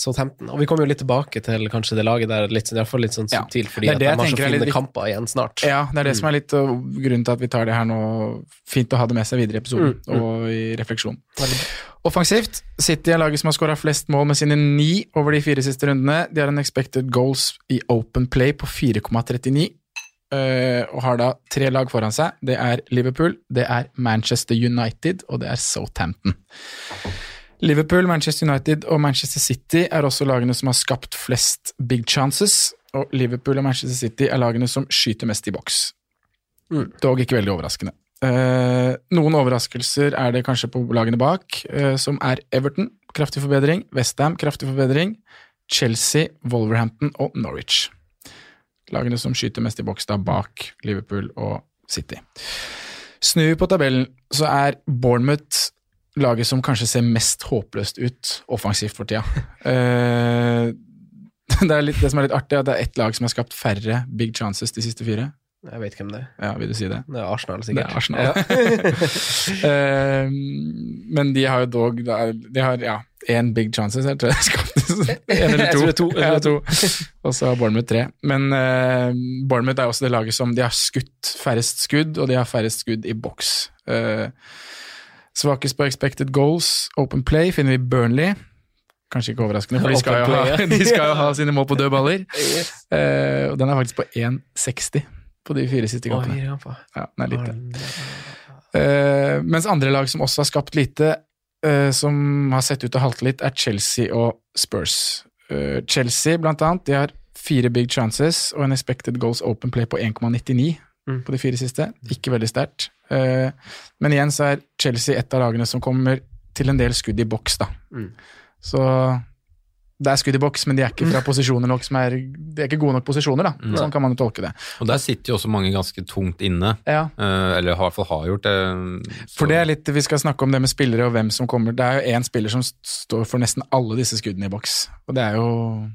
Southampton. Og vi kommer jo litt tilbake til kanskje det laget der, litt, iallfall litt sånn subtilt, fordi Det det de har så er litt kamper igjen snart. Ja, det er det som er litt uh, grunnen til at vi tar det her nå. Fint å ha det med seg videre i episoden Mm, mm. og i refleksjon. Veldig. Offensivt, City er laget som har skåra flest mål med sine ni over de fire siste rundene. De har en expected goals i open play på 4,39. Uh, og har da tre lag foran seg. Det er Liverpool, det er Manchester United og det er Southampton. Liverpool, Manchester United og Manchester City er også lagene som har skapt flest big chances. Og Liverpool og Manchester City er lagene som skyter mest i boks. Mm. Dog ikke veldig overraskende. Eh, noen overraskelser er det kanskje på lagene bak, eh, som er Everton, kraftig forbedring, Westham, kraftig forbedring, Chelsea, Wolverhampton og Norwich. Lagene som skyter mest i boks da bak Liverpool og City. Snur vi på tabellen, så er Bournemouth laget som kanskje ser mest håpløst ut offensivt for tida. [LAUGHS] Eh, [LAUGHS] det, litt, det som er litt artig, er at det er ett lag som har skapt færre big chances de siste fire. Jeg vet hvem det er. Ja, Vil du si det? Det er Arsenal, sikkert. er Arsenal. Ja. [LAUGHS] Eh, men de har jo dog De har ja, én big chances, jeg tror jeg skapte en eller to. to, Ja, to. Og så har Bournemouth tre. Men uh, Bournemouth er også det laget som De har skutt færrest skudd, og de har færrest skudd i boks. Uh, svakest på expected goals, open play, finner vi Burnley. Kanskje ikke overraskende, for de skal, jo ha, [LAUGHS] de skal jo ha sine mål på døde baller. [LAUGHS] Uh, og den er faktisk på 1,60 på de fire siste kampene. ja, den er lite. Uh, mens andre lag som også har skapt lite, uh, som har sett ut til å halte litt, er Chelsea og Spurs. Uh, Chelsea, blant annet, de har fire big chances og en expected goals open play på 1,99 Mm. på de fire siste. Ikke veldig sterkt. Eh, men igjen så er Chelsea et av lagene som kommer til en del skudd i boks, da. Mm. Så det er skudd i boks, men de er ikke fra [LAUGHS] posisjoner nok som er De er ikke gode nok posisjoner, da. Mm. Sånn kan man jo tolke det. Og der sitter jo også mange ganske tungt inne, Ja. eh, eller i hvert fall har gjort det. Så- For det er litt, Vi skal snakke om det med spillere og hvem som kommer. Det er jo én spiller som står for nesten alle disse skuddene i boks, og det er jo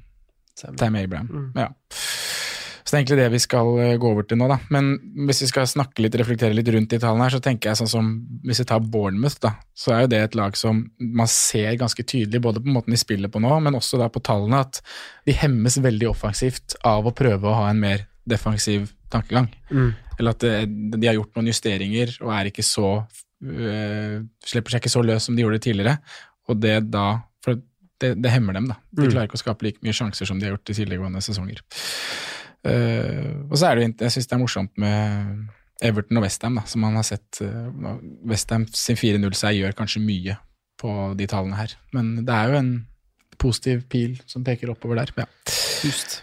Sam. Tam Abraham. Mm. Ja. Så det er egentlig det vi skal eh, gå over til nå, da. Men hvis vi skal snakke litt, reflektere litt rundt de tallene her, så tenker jeg sånn som Hvis vi tar Bournemouth, da, så er jo det et lag som man ser ganske tydelig, både på måten de spiller på nå, men også da på tallene, at de hemmes veldig offensivt av å prøve å ha en mer defensiv tankegang. Mm. Eller at de har gjort noen justeringer og er ikke så øh, Slipper seg ikke så løs som de gjorde tidligere. Og det da For det, det hemmer dem, da. De Mm. klarer ikke å skape like mye sjanser som de har gjort i tidligere sesonger. Eh, og så er det jo Jeg syns det er morsomt med Everton og Westham, som man har sett uh, Westham sin 4-0-seier gjør kanskje mye på de tallene her. Men det er jo en positiv pil som peker oppover der. Ja. Just.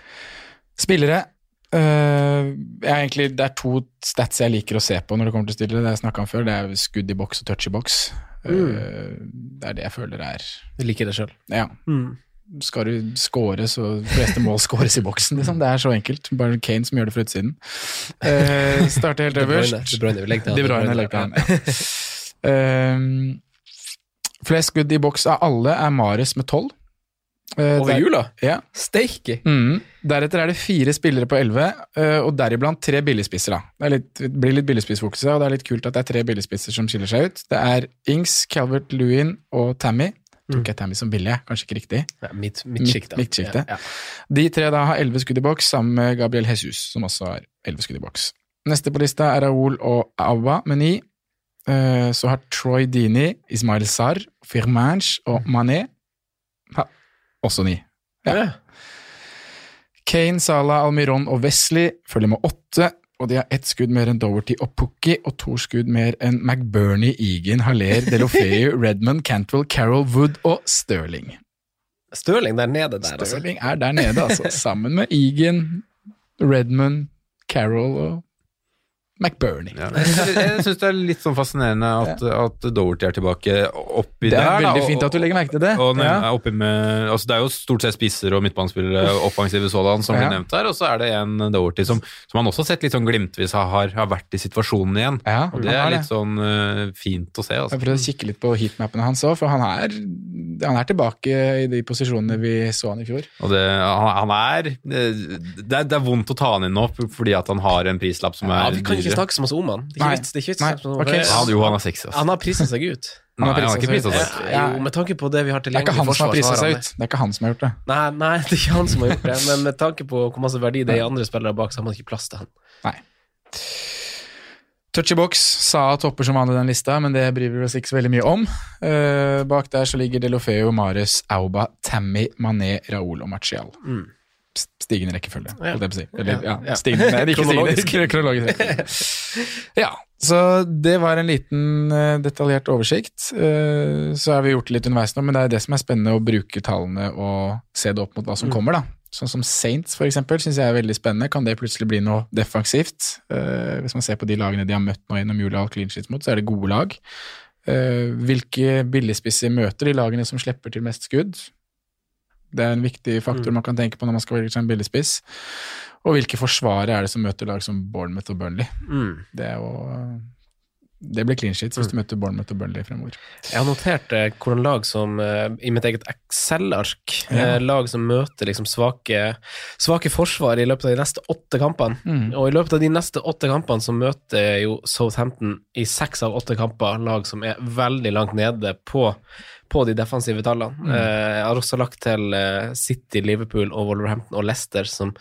Spillere Uh, egentlig, Det er to stats jeg liker å se på når det kommer til stille. Det jeg snakket om før. Det er skudd i boks og touch i boks. Øh, det er det jeg føler er Du liker det sjøl. Ja, skal du score, så fleste mål scores i boksen. Liksom. Det er så enkelt. Bare Kane som gjør det fra utsiden. Uh, starter helt [LAUGHS] øverst. De Bruyne, legger til De Bruyne legger til han, ja. Ehm, flest skudd i boks av alle er Mares med tolv. Eh, Over jula? Ja. Steike! Mm. Deretter er det fire spillere på elleve, eh, og deriblant tre billigspisser. Det, litt, det blir litt billigspissfokus, og det er litt kult at det er tre billigspisser som skiller seg ut. Det er Ings, Calvert Lewin og Tammy. Tok jeg Tammy som billig? Kanskje ikke riktig. Ja, mitt, midtsjiktet. Midt- midtsjiktet. Ja, De tre da har elleve skudd i boks, sammen med Gabriel Jesus, som også har elleve skudd i boks. Neste på lista er Raoul og Awa med ni. Eh, Så har Troy Dini, Ismail Sar, Firmanche og Mané ha, også ni. ja. Ja. Kane, Salah, Almiron og Wesley følger med åtte, og de har ett skudd mer enn Doverty og Pukki, og to skudd mer enn McBurney, Egan, Haller, Delofeu, [LAUGHS] Redmond, Cantwell, Carroll, Wood og Sterling. Stirling der nede der, altså. Sterling er der nede, altså, sammen med Egan, Redmond, Carroll og McBurney. Ja. Jeg, syns det er litt sånn fascinerende at, at Doverty er tilbake oppi der. Det der. er da, veldig og- fint at du legger merke til det. Og og, Ja. med, altså det er jo stort sett spisser og midtbanespillere, offensive sådan, som Ja. blir nevnt her, og så er det en Doverty som, som han også har sett litt sånn glimtvis har, har vært i situasjonen igjen. Ja, Og det er litt sånn uh, fint å se. Altså. Jeg prøvde å kikke litt på heatmapene hans òg, for han er, han er tilbake i de posisjonene vi så han i fjor. Det, han, han er, det, er det er vondt å ta han inn nå, fordi at han har en prislapp som Ja, er vi kan ikke dyrere. snakke så masse om han. Det er ikke vits, det er ikke vits å Nei, snakke så mye om ok. det. Ja, jo, han er sexy. Altså. Han har prisa seg ut. Nei, han har ikke prisa seg ut. Ja. Jo, med tanke på det vi har Det er ikke tilgjengelig han som har forsvar, så prisa har seg han det. ut. Det er ikke han som har gjort det. Nei, nei, [LAUGHS] det er ikke han som har gjort det, men med tanke på hvor masse verdi det er i andre spillere bak, så har man ikke plass til han. Nei. Touchy Box sa topper som vanlig den lista, men det bryr vi oss ikke så veldig mye om. Uh, bak der så ligger Delofeo, Marius, Auba, Tammy, Mané, Raúl og Martial. Mm. Stigende rekkefølge, Ja. holdt jeg på å si. Eller, ja, Ja, stigende, nei, ikke Kronologisk. stigende, kronologisk. [LAUGHS] Ja, så det var en liten eh, detaljert oversikt. Eh, så har vi gjort det litt underveis nå, men det er det som er spennende å bruke tallene og se det opp mot hva som Mm. kommer, da. Sånn som Saints, for eksempel, syns jeg er veldig spennende. Kan det plutselig bli noe defensivt? Eh, hvis man ser på de lagene de har møtt nå gjennom jula og clean sheets mot, så er det gode lag. Hvilke billigspisser møter de lagene som slipper til mest skudd? Det er en viktig faktor Mm. man kan tenke på når man skal velge seg en billigspiss. Og hvilke forsvarere er det som møter lag som Bournemouth og Burnley? Mm. Det er jo Det blir clean sheets hvis du møter Bournemouth og Burnley fremover. Jeg har notert eh, hvordan lag som, eh, i mitt eget Excel-ark, Ja. eh, lag som møter liksom svake, svake forsvar i løpet av de neste åtte kampene. Mm. Og i løpet av de neste åtte kampene så møter jo Southampton i seks av åtte kamper lag som er veldig langt nede på, på de defensive tallene. Mm. Eh, jeg har også lagt til eh, City, Liverpool og Wolverhampton og Leicester, som,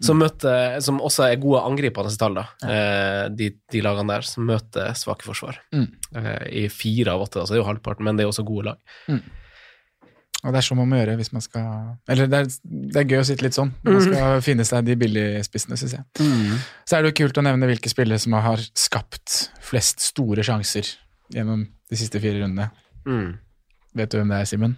som, møter, som også er gode angripende tall, da. Eh, de, de lagene der som møter svake forsvar. Mm. Eh, I fire av åtte, altså. det er jo halvparten, men det er også gode lag. Og det er sånn man må gjøre hvis man skal Eller det er, det er gøy å sitte litt sånn. Man skal finne seg de billigspissene, syns jeg. Så er det jo kult å nevne hvilke spillere som har skapt flest store sjanser gjennom de siste fire rundene. Mm. Vet du hvem det er, Simen?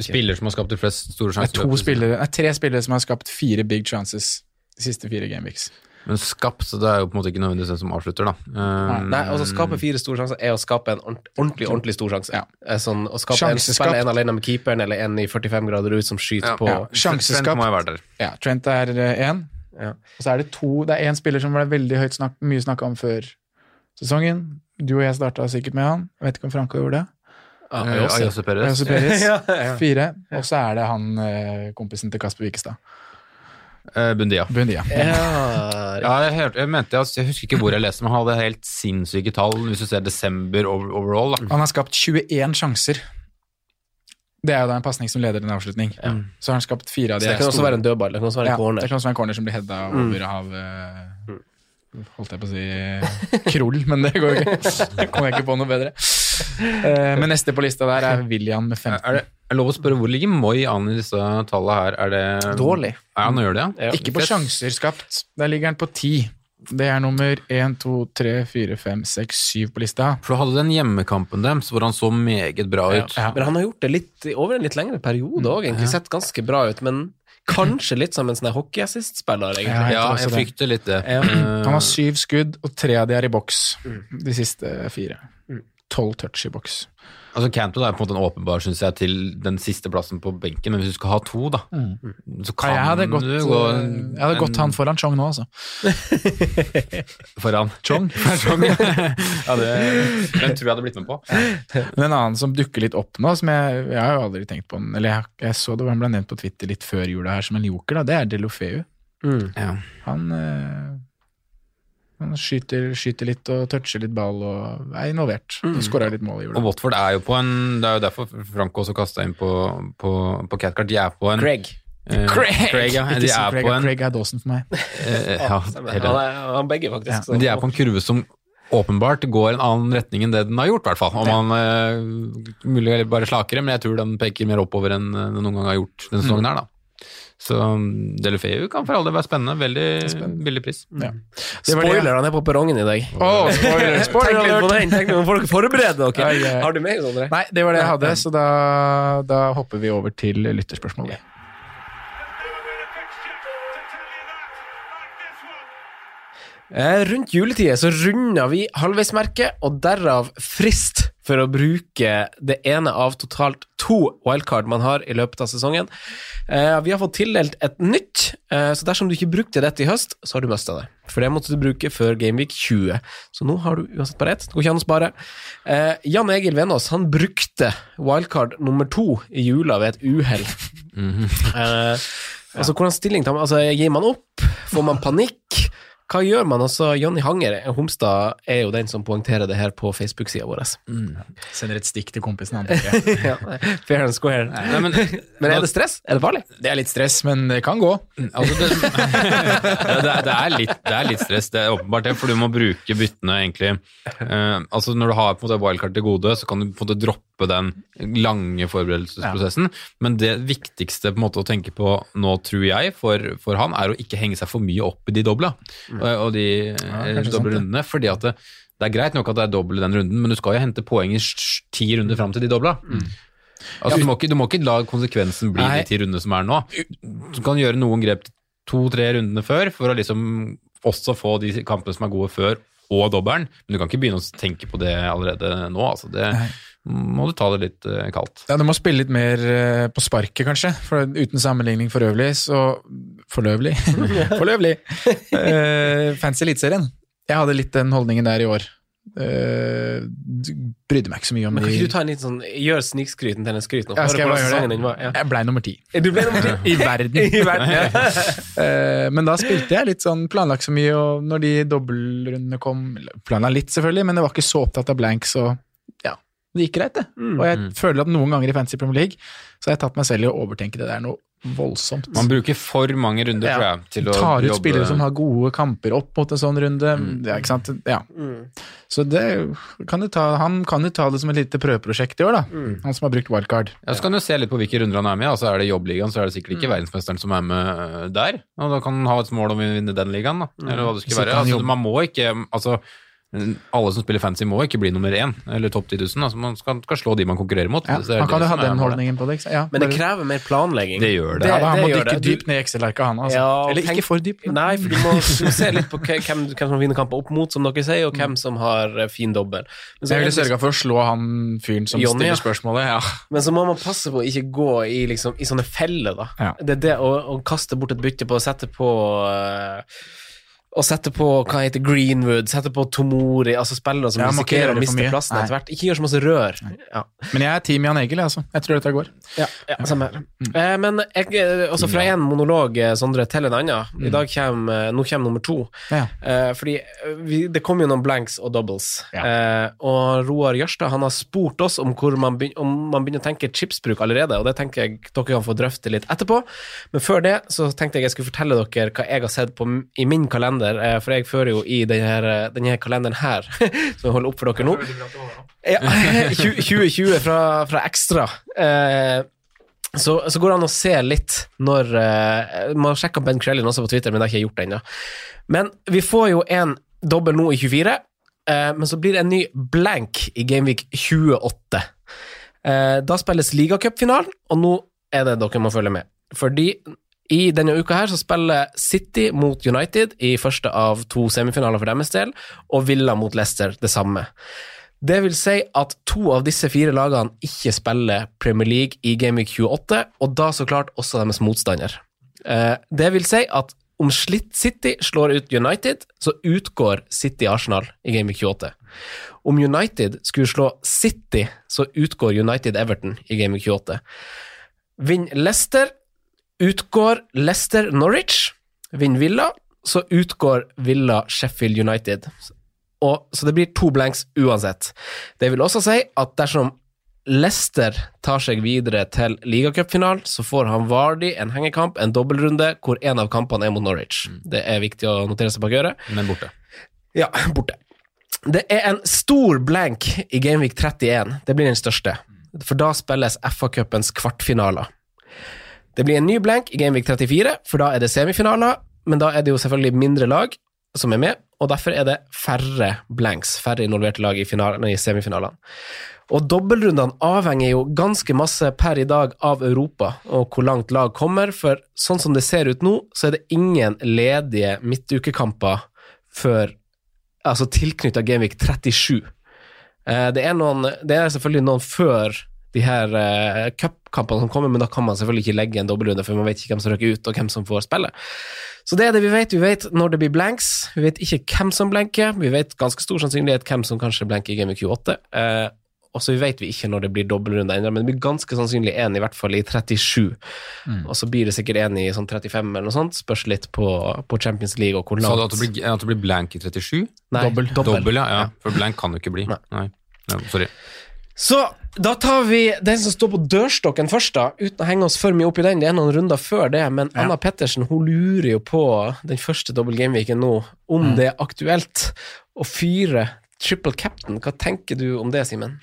Spiller som har skapt de flest store Det er sjanser. to spillere, det er tre spillere som har skapt fire big chances de siste fire gameweeks. Men skapt, så det er jo på en måte ikke nødvendigvis den som avslutter, da. Um, Nei, altså skape fire store sjanser er å skape en ordentlig ordentlig stor sjanse. Ja. Eh, Sånn, å skape en, spille en alene med keeperen, eller en i 45 grader ut som skyter Ja. på Ja. Trent må jo være der. Ja, Trent er én. Ja. Og så er det to Det er én spiller som ble veldig høyt snakk, mye snakka om før sesongen. Du og jeg starta sikkert med han. Jeg vet ikke om Franco gjorde det. Ja, Eh, jeg også. Ayose Perez. Ayose Perez. [LAUGHS] Ja, ja. [LAUGHS] Fire. Og så er det han eh, kompisen til Kasper Wikestad. Eh, Bundia. Bundia. Ja, Ja, jeg, hørte, jeg mente, jeg, jeg husker ikke hvor jeg leste, men han hadde helt sinnssyke tall hvis du ser desember over, overall. Da. Han har skapt 21 sjanser. Det er jo da en pasning som leder en avslutning. Så har han skapt fire av de Så det kan også store- være en dødball, det kan også være ja, en corner. Det kan også være en corner som blir heada over av eh, Holdt jeg på å si krull, men det går jo ikke. [LAUGHS] Kommer jeg ikke på noe bedre. [LAUGHS] Eh, men neste på lista der er William med 15. Er det er lov å spørre hvor ligger Moi an i disse tallene her? Er det Dårlig. Ja, han gjør det, ja. Ja. Ikke på sjanser skapt. Der ligger han på ti. Det er nummer én, to, tre, fire, fem, seks, syv på lista. For du hadde den hjemmekampen deres hvor han så meget bra ut. Ja. Men han har gjort det litt over en litt lengre periode òg, egentlig. Sett ganske bra ut, men kanskje litt som en sånn hockeyassist-spiller, Ja, egentlig. jeg Ja, jeg frykter litt det. Han har syv skudd, og tre av de er i boks. De siste fire. Tolv touch i boks. altså Cantwell er på en måte en åpenbar, synes jeg, til den siste plassen på benken, men hvis du skal ha to, da, så Ja, kan jeg hadde gått, du gå en, jeg hadde gått han foran Chong nå, altså. [LAUGHS] foran. Chong. [LAUGHS] Chong. ja, det, den tror jeg hadde blitt med på. Men en annen som dukker litt opp nå, som jeg, jeg har jo aldri tenkt på den, eller jeg, jeg så det, han ble nevnt på Twitter litt før jula her som en joker, da, det er Delofeu. Mm. Ja. Han, eh, Han skyter, skyter litt og toucher litt ball og er involvert. Mm. Skåra litt mål i Og. Watford er jo på en Det er jo derfor Frank også kasta inn på, på, på Catcart. De er på en Craig. eh, [LAUGHS] Craig, ja. Ikke De er Craig, på en Craig er Dawson for meg. [LAUGHS] eh, ja. Han er han begge, faktisk. så- de er på en kurve som åpenbart går en annen retning enn det den har gjort, i hvert fall. Om man eh, mulig bare slakere, men jeg tror den peker mer oppover enn den noen gang har gjort denne sesongen her, da. Så um, Delefeu kan for all del være spennende. Veldig billig pris. Ja. Det. Spoiler, han er på perrongen i dag. Åh, spoiler, [LAUGHS] Tenk spoiler litt på den, tenk litt, får dere forberede dere. Okay. ja, ja. Har du mer, Sondre? Nei, det var det jeg hadde, så da, da hopper vi over til lytterspørsmålet. Eh, rundt juletider så runder vi halvveismerket, og derav frist for å bruke det ene av totalt to wildcard man har i løpet av sesongen. Eh, vi har fått tildelt et nytt, eh, så dersom du ikke brukte dette i høst, så har du mista det. For det måtte du bruke før Gameweek 20. Så nå har du uansett bare ett. Det går ikke an å spare. Eh, Jan Egil Venås han brukte wildcard nummer to i jula ved et uhell. [LAUGHS] eh, altså, hvordan stilling tar man? Altså, gir man opp? Får man panikk? Hva gjør man? Altså, Jonny Hanger Homstad er jo den som poengterer det her på Facebook-sida vår. Sender et stikk til kompisen. han, [LAUGHS] ja, fair and square. Nei, men, Men er det stress? Er det farlig? Det er litt stress, men det kan gå. Altså det, [LAUGHS] det, det, er litt, det er litt stress, det er åpenbart det, for du må bruke byttene egentlig uh, Altså Når du har på en måte wildcard til gode, så kan du på en måte droppe den lange forberedelsesprosessen, men det viktigste på en måte å tenke på nå, tror jeg, for, for han, er å ikke henge seg for mye opp i de dobla. og, og de ja, doble rundene, fordi at det, det er greit nok at det er doble den runden, men du skal jo hente poeng i ti runder fram til de dobla. Altså, du, må ikke, du må ikke la konsekvensen bli Nei. de ti rundene som er nå. Du kan gjøre noen grep to-tre rundene før for å liksom også få de kampene som er gode før, og dobbelen, men du kan ikke begynne å tenke på det allerede nå. Altså. Det Nei. må du ta det litt eh, kaldt. Ja, Du må spille litt mer eh, på sparket, kanskje. For uten sammenligning for øvrig, så Forløvelig. [LAUGHS] Forløvelig. Uh, fancy Eliteserien. Jeg hadde litt den holdningen der i år. Uh, brydde meg ikke så mye om Men kan ikke du ta en litt sånn Gjør snikskryten til en skryt nå? Ja, skal jeg bare gjøre det? var. Ja. Jeg blei nummer ti. Du ble nummer ti. [LAUGHS] I verden. [LAUGHS] I verden, ja. uh, men da spilte jeg litt sånn planlagt så mye, og når de dobbeltrundene kom Planla litt, selvfølgelig, men det var ikke så opptatt av blanks, og ja, det gikk greit, det. Mm. Og jeg føler at noen ganger i Fantasy Premier League så har jeg tatt meg selv i å overtenke det der noe voldsomt. Man bruker for mange runder, Ja. tror jeg, til å tar ut jobbe spillere som har gode kamper opp mot en sånn runde. Ja, ikke sant? Ja. Mm. Så det kan du ta, han kan jo ta det som et lite prøveprosjekt i år, da. Mm. Han som har brukt wildcard. Ja, så kan du se litt på hvilke runder han er med i. Altså er det jobbligaen, så er det sikkert Mm. ikke verdensmesteren som er med øh, der. Og da kan han ha et mål om å vinne den ligaen, da. Eller hva det skulle være. Altså, man må ikke Altså, alle som spiller fancy må ikke bli nummer én, eller topp 10 000. Altså, man skal, skal slå de man konkurrerer mot. Ja, Så det han kan jo ha den holdningen på det. Ikke? Ja, Men det krever mer planlegging. Det gjør det. ja, da, han må dykke det. Dypt ned i Excel-arket, han. Altså. Ja, Eller tenk- ikke for dypt. Nei, for du må se litt på hvem, hvem som vinner kamper opp mot, som dere sier, og hvem som har eh, fin dobbel. Men Jeg ville sørga for å slå han fyren som Johnny, stiller spørsmålet. Ja. Men så må man passe på å ikke gå i, liksom, i sånne feller, da. Ja. Det er det å, å kaste bort et bytte på å sette på eh, Å sette på hva heter Greenwood, sette på Tomori, altså spillere som risikerer å miste plassen etter hvert. Ikke gjør så masse rør. Ja, Men jeg er team Jan Egil, altså. Jeg tror dette går. ja, ja samme her. Eh, men jeg, eh, også fra én monolog, eh, Sondre, til en annen. I dag kommer, eh, nå kommer nummer to. Ja. Eh, fordi vi, det kom jo noen blanks og doubles. Eh, og Roar Jørstad han har spurt oss om, man begynner, om man begynner å tenke chipsbruk allerede, og det tenker jeg dere kan få drøfte litt etterpå. Men før det så tenkte jeg jeg skulle fortelle dere hva jeg har sett på i min kalender, eh, for jeg fører jo i denne, denne kalenderen her, [LAUGHS] som jeg holder opp for dere nå. Ja, [LAUGHS] 2020 fra, fra Ekstra. Eh, så, så går det an å se litt når Man har sjekka Ben Krellin også på Twitter, men det har ikke jeg gjort ennå. Men vi får jo en dobbel nå i 24, eh, men så blir det en ny blank i Gameweek 28. Eh, da spilles ligacupfinalen, og nå er det dere må følge med. Fordi i denne uka her så spiller City mot United i første av to semifinaler for deres del, og Villa mot Leicester det samme. Det vil si at to av disse fire lagene ikke spiller Premier League i Gameweek 28, og da så klart også deres motstander. Eh, Det vil si at om Slitt City slår ut United, så utgår City Arsenal i Gameweek 28. Om United skulle slå City, så utgår United Everton i Gameweek 28. Vinner Leicester, utgår Leicester Norwich. Vinner Villa, så utgår Villa Sheffield United. Og, så det blir to blanks uansett. Det vil også si at dersom Leicester tar seg videre til ligacupfinalen, så får han Vardy en hengekamp, en dobbeltrunde, hvor en av kampene er mot Norwich. Det er viktig å notere seg bak øret. Men borte. Ja, [LAUGHS] borte. Det er en stor blank i Gameweek 31. Det blir den største. For da spilles FA-cupens kvartfinaler. Det blir en ny blank i Gameweek 34, for da er det semifinaler, men da er det jo selvfølgelig mindre lag som er med, og derfor er det færre blanks, færre involverte lag i, finalen, i semifinalene. Og dobbeltrundene avhenger jo ganske masse per i dag av Europa og hvor langt lag kommer, for sånn som det ser ut nå, så er det ingen ledige midtukekamper før altså tilknytta Gameweek 37. Eh, Det er, noen, det er selvfølgelig noen før de her uh, cupkampene som kommer, men da kan man selvfølgelig ikke legge en dobbeltrunde, for man vet ikke hvem som røkker ut, og hvem som får spille. Så det er det vi vet. Vi vet når det blir blanks. Vi vet ikke hvem som blanker. Vi vet ganske stor sannsynlighet hvem som kanskje blanker i Game Q8. Uh, og så vet vi ikke når det blir dobbeltrunde ennå, men det blir ganske sannsynlig én, i hvert fall i 37. Og så blir det sikkert en i sånn 35 eller noe sånt. Spørs litt på, på Champions League og hvor Sa du at det blir, at det blir blank i 37? Nei, dobbel. Dobbel, ja, ja. For blank kan jo ikke bli. Nei. Nei. Ja, sorry. Så da tar vi den som står på dørstokken først, da, uten å henge oss for mye opp i den. Det er noen runder før det, men Ja. Anna Pettersen hun lurer jo på den første double game-weeken nå, om det er aktuelt å fyre triple captain. Hva tenker du om det, Simen?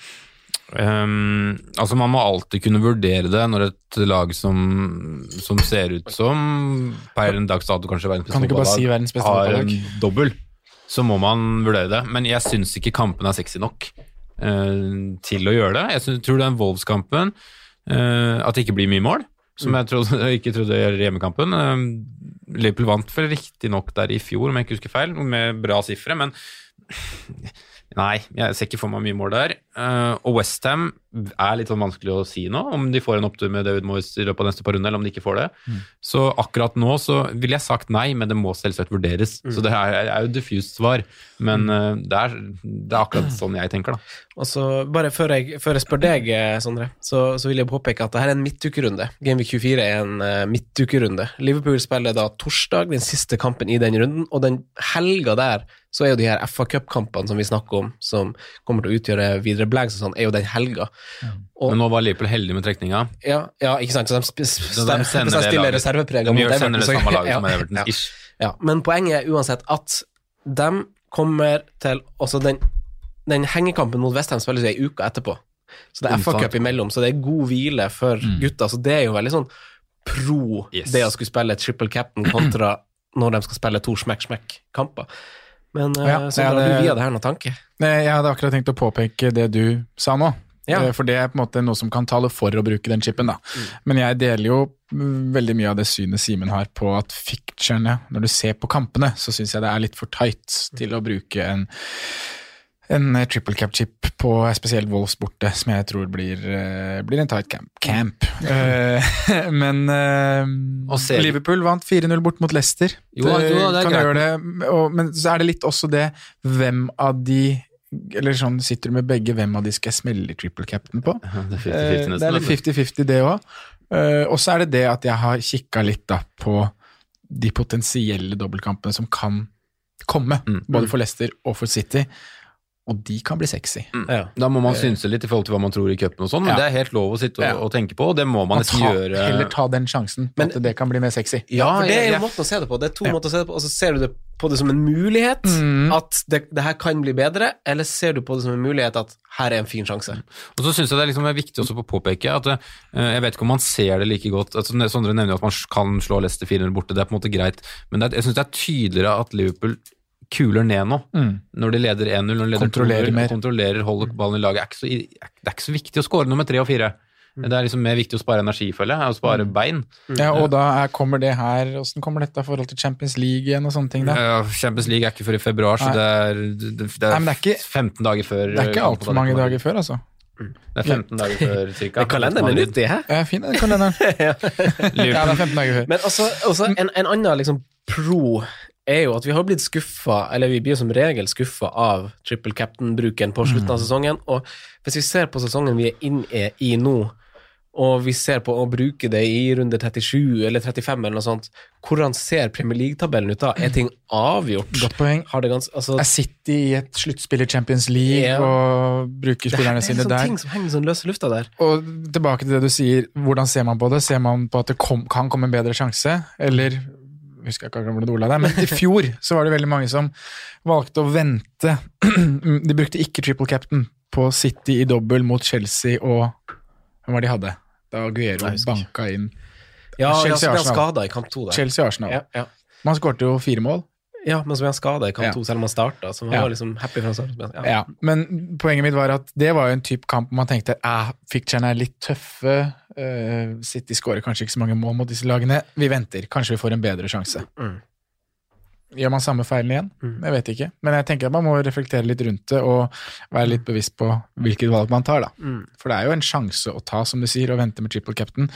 Um, altså Man må alltid kunne vurdere det når et lag som, som ser ut som per en dags dato kanskje verdens beste fotballag, si har en dobbel, så må man vurdere det. Men jeg syns ikke kampen er sexy nok til å gjøre det. Jeg synes, tror den Wolves-kampen eh, At det ikke blir mye mål, som jeg trodde, [LAUGHS] ikke trodde i hjemmekampen. Eh, Liverpool vant vel riktignok der i fjor, om jeg ikke husker feil, med bra sifre, men [LAUGHS] Nei, jeg ser ikke for meg mye mål der. Eh, og Westham er litt sånn vanskelig å si nå, om de får en opptur med David Moyes i løpet av neste par runder, eller om de ikke får det. Så akkurat nå så ville jeg sagt nei, men det må selvsagt vurderes. Så det er, er jo diffust svar, men eh, det, er, det er akkurat sånn jeg tenker, da. Og så bare før jeg, før jeg spør deg, eh, Sondre, så, så vil jeg påpeke at dette er en midtukerunde. Gameweek 24 er en uh, midtukerunde. Liverpool spiller da torsdag, den siste kampen i den runden, og den helga der så er jo de her FA Cup-kampene som vi snakker om, som kommer til å utgjøre videre blanks og sånn, er jo den helga. Og, Men nå var Liverpool heldig med trekninga. ja, ja, ikke sant, så de, sp de sender de det laget. reserveprega mot Everton, det så- samme laget [LAUGHS] ja, som Everton. ja. Ja, men poenget er uansett at de kommer til Også den, den hengekampen mot Westham spilles jo ei uke etterpå. Så det er. FA-cup imellom, så det er god hvile for gutta. Så det er jo veldig sånn pro Yes. det å skulle spille triple captain kontra når de skal spille to smekk-smekk-kamper. Men uh, Ja, så drar du via det her noen tanke? Jeg hadde akkurat tenkt å påpeke det du sa nå. Ja. Eh, For det er på en måte noe som kan tale for å bruke den chipen. da. Men jeg deler jo mm, veldig mye av det synet Simen har på at ficturene, når du ser på kampene, så syns jeg det er litt for tight til å bruke en, en eh, triple cap-chip på eh, spesielt Wolves borte, som jeg tror blir, eh, blir en tight camp. camp. [LAUGHS] Men Liverpool vant 4-0 bort mot Leicester. Jo, jo, det kan greit. gjøre det, og, men så er det litt også det hvem av de eller sånn, Sitter du med begge, hvem av de skal jeg smelle triple cap'n på? [LAUGHS] Det er 50-50 det litt 50-50, det òg. og så er det det at jeg har kikka litt da på de potensielle dobbeltkampene som kan komme, Mm. både for Leicester og for City. Og de kan bli sexy. Ja. Da må man synse litt i forhold til hva man tror i cupen og sånn, men Ja. det er helt lov å sitte og, Ja. og tenke på, og det må man Man nesten ta, gjøre. heller ta den sjansen, Men- at det kan bli mer sexy. Ja, for det er jo måten å se det på. Det er to Ja. måter å se det på, og så ser du det på det som en mulighet, Mm. at det, det her kan bli bedre, eller ser du på det som en mulighet at her er en fin sjanse? Og så syns jeg det er, liksom er viktig også på å påpeke at uh, jeg vet ikke om man ser det like godt. Altså, Sondre nevner jo at man kan slå Leicester 400 borte, det er på en måte greit, men det er, jeg syns det er tydeligere at Liverpool kuler ned nå. Mm. Når de leder 1-0, når de leder Kontrollerer 2-0, mer. kontrollerer, holder ballen i laget. Er ikke så, det er ikke så viktig å skåre nummer tre og fire. Det er liksom mer viktig å spare energi, føler jeg, Å spare bein. Ja, og da er, kommer det her Åssen kommer dette i forhold til Champions League igjen og sånne ting? da? Ja, Champions League er ikke før i februar, så det er, det, det er, Nei, det er ikke- 15 dager før Det er ikke altfor mange dager før, altså. Det er 15 dager før, cirka. [LAUGHS] Kalenderen er nyttig, hæ? Ja, fin den kalenderen. [LAUGHS] Ja, det er 15 dager før. Men også, også en, en annen liksom pro er jo at vi har blitt skuffa, eller vi blir som regel skuffa av triple captain-bruken på slutten av sesongen. Og hvis vi ser på sesongen vi er inne i nå, og vi ser på å bruke det i runde 37 eller 35 eller noe sånt, hvordan ser Premier League-tabellen ut da? Er ting avgjort? Godt poeng. Har det gans, altså, Er City i et sluttspill i Champions League yeah. og bruker spillerne det, er sine sånne der? ting som henger sånn løs i lufta der. Og tilbake til det du sier, hvordan ser man på det? Ser man på at det kom, kan komme en bedre sjanse, eller husker jeg ikke Ola det er, men i fjor så var det veldig mange som valgte å vente. [CLEARS THROAT] De brukte ikke triple captain på City i dobbel mot Chelsea og Hvem var det de hadde? Da Aguero banka inn Ja, Chelsea ja så ble han Arsenal. i kamp to der. Chelsea-Arsenal. Ja, ja. Man skårte jo fire mål. ja, men så ble han skada i kamp to, selv om han starta, så han var liksom happy fra. Ja. Ja, men poenget mitt var at det var jo en type kamp man tenkte fikk Fictcherne er litt tøffe. Eh, City skårer kanskje ikke så mange mål mot disse lagene. Vi venter. Kanskje vi får en bedre sjanse. Mm. Gjør man samme feilen igjen? Mm. Jeg vet ikke. Men jeg tenker at man må reflektere litt rundt det og være litt bevisst på hvilket valg man tar. da. Mm. For det er jo en sjanse å ta, som du sier, å vente med triple captain.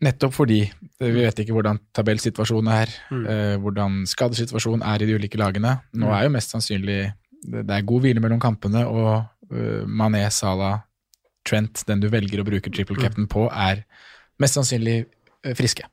Nettopp fordi eh, vi vet ikke hvordan tabellsituasjonen er, Mm. eh, hvordan skadesituasjonen er i de ulike lagene. Nå Mm. er jo mest sannsynlig det det er god hvile mellom kampene, og uh, Mané, Salah, Trent, den du velger å bruke triple cap'n captain på, er mest sannsynlig eh, friske.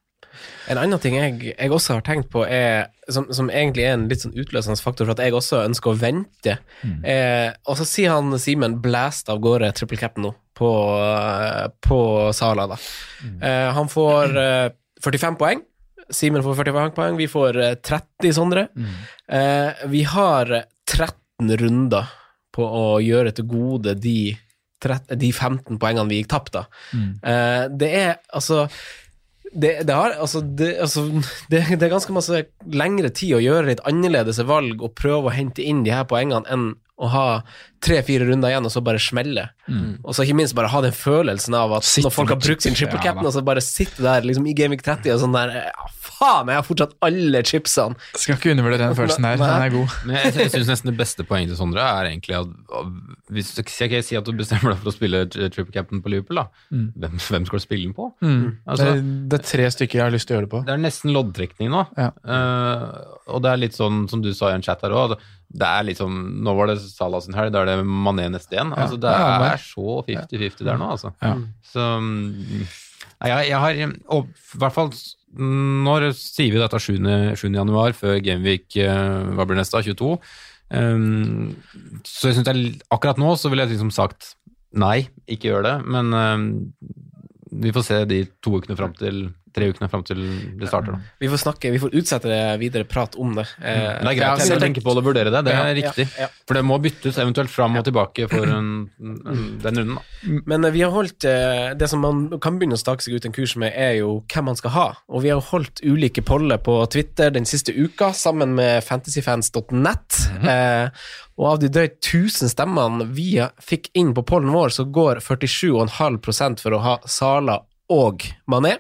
En annen ting jeg, jeg også har tenkt på, er, som, som egentlig er en litt sånn utløsende faktor for at jeg også ønsker å vente. Mm. Eh, og så sier han Simen blæst av gårde triple captain nå på, eh, på Sala. da. Mm. Eh, han får eh, 45 poeng. Simen får 45 poeng. Vi får eh, 30, Sondre. Eh, vi har 13 runder på å gjøre til gode de, 13, de 15 poengene vi gikk tapt, da. Mm. Eh, det er altså det, det, har, altså, det, altså [LAUGHS] det, det er ganske masse lengre tid å gjøre litt annerledes valg og prøve å hente inn de her poengene enn å ha tre-fire runder igjen og så bare smelle. Og så ikke minst bare ha den følelsen av at sitter når folk har brukt sin triple ja captain, og så bare sitte der liksom i Gaming 30 og sånn der ja, Faen, jeg har fortsatt alle chipsene! Skal ikke undervurdere den følelsen her. Den er god. Men jeg, jeg syns nesten det beste poenget til Sondre er egentlig at hvis du kan jeg si at du bestemmer deg for å spille triple captain på Liverpool, da. Mm. Hvem, hvem skal du spille den på? Mm. Altså- det, det er tre stykker jeg har lyst til å gjøre det på. Det er nesten loddtrekning nå. Ja. Uh, og det er litt sånn som du sa i en chat her òg, det er liksom Nå var det Salah sin helg, da er det Mané neste igjen. Altså, det er, er så 50-50 der nå, altså. Ja. Så mm, jeg, jeg har og, I hvert fall Når sier vi dette 7. 7. januar, før Gameweek uh, hva blir neste, 22? Um, så jeg synes jeg, akkurat nå så ville jeg liksom sagt nei, ikke gjør det. Men um, vi får se de to ukene fram til tre ukene fram til det starter. Da. Vi får snakke, vi får utsette det videre prat om det. Mm. Det er greit Ja, å tenke på det og vurdere det, det er Ja, riktig. ja. For det må byttes eventuelt fram og tilbake for en, en, den runden. Da. Men eh, vi har holdt eh, Det som man kan begynne å stake seg ut en kurs med, er jo hvem man skal ha. Og vi har holdt ulike poller på Twitter den siste uka, sammen med fantasyfans.net. eh, og av de drøyt 1000 stemmene vi fikk inn på pollen vår, så går 47,5% for å ha Sala og Mané.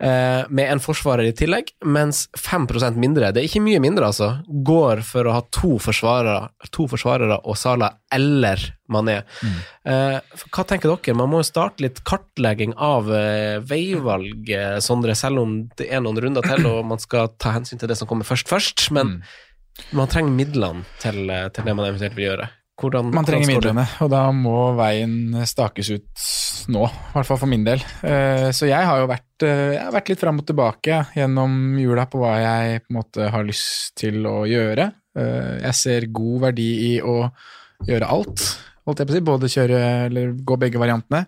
Eh, med en forsvarer i tillegg, mens 5% mindre, det er ikke mye mindre altså, går for å ha to forsvarere, to forsvarere og Sala eller Mané. Mm. for hva tenker dere? Man må jo starte litt kartlegging av eh, veivalg, eh, Sondre, selv om det er noen runder til og man skal ta hensyn til det som kommer først først, men man trenger midlene til, eh, til det man eventuelt vil gjøre. Hvordan, Man trenger midlene, og da må veien stakes ut nå, i hvert fall for min del. Eh, Så jeg har jo vært, eh, jeg har vært litt fram og tilbake gjennom jula på hva jeg på en måte har lyst til å gjøre. Eh, Jeg ser god verdi i å gjøre alt, holdt jeg på å si, både kjøre eller gå begge variantene.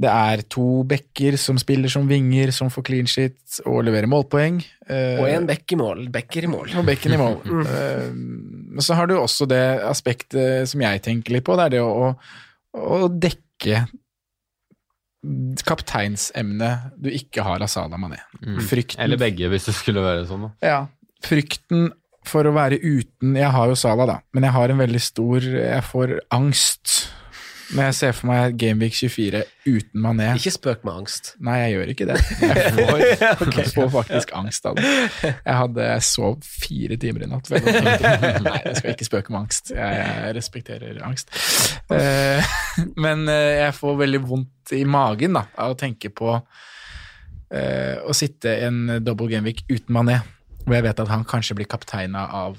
Det er to bekker som spiller som vinger, som får clean shit og leverer målpoeng. Og en bekk i mål. Bekker i mål. og bekken i mål. [LAUGHS] Men så har du også det aspektet som jeg tenker litt på, det er det å, å dekke kapteinsemnet du ikke har av Salah Mané. Frykten, Eller begge, hvis det skulle være sånn. Da. ja, frykten for å være uten Jeg har jo Salah, da, men jeg har en veldig stor Jeg får angst når jeg ser for meg Gameweek 24 uten Mané. Ikke spøk med angst. Nei, jeg gjør ikke det. Jeg får, [LAUGHS] jeg får faktisk angst av det. Jeg hadde jeg sov fire timer i natt. jeg. Nei, jeg skal ikke spøke med angst. Jeg, jeg respekterer angst. Eh, [LAUGHS] Men eh, jeg får veldig vondt i magen da, av å tenke på eh, å sitte en double gameweek uten Mané, hvor jeg vet at han kanskje blir kapteina av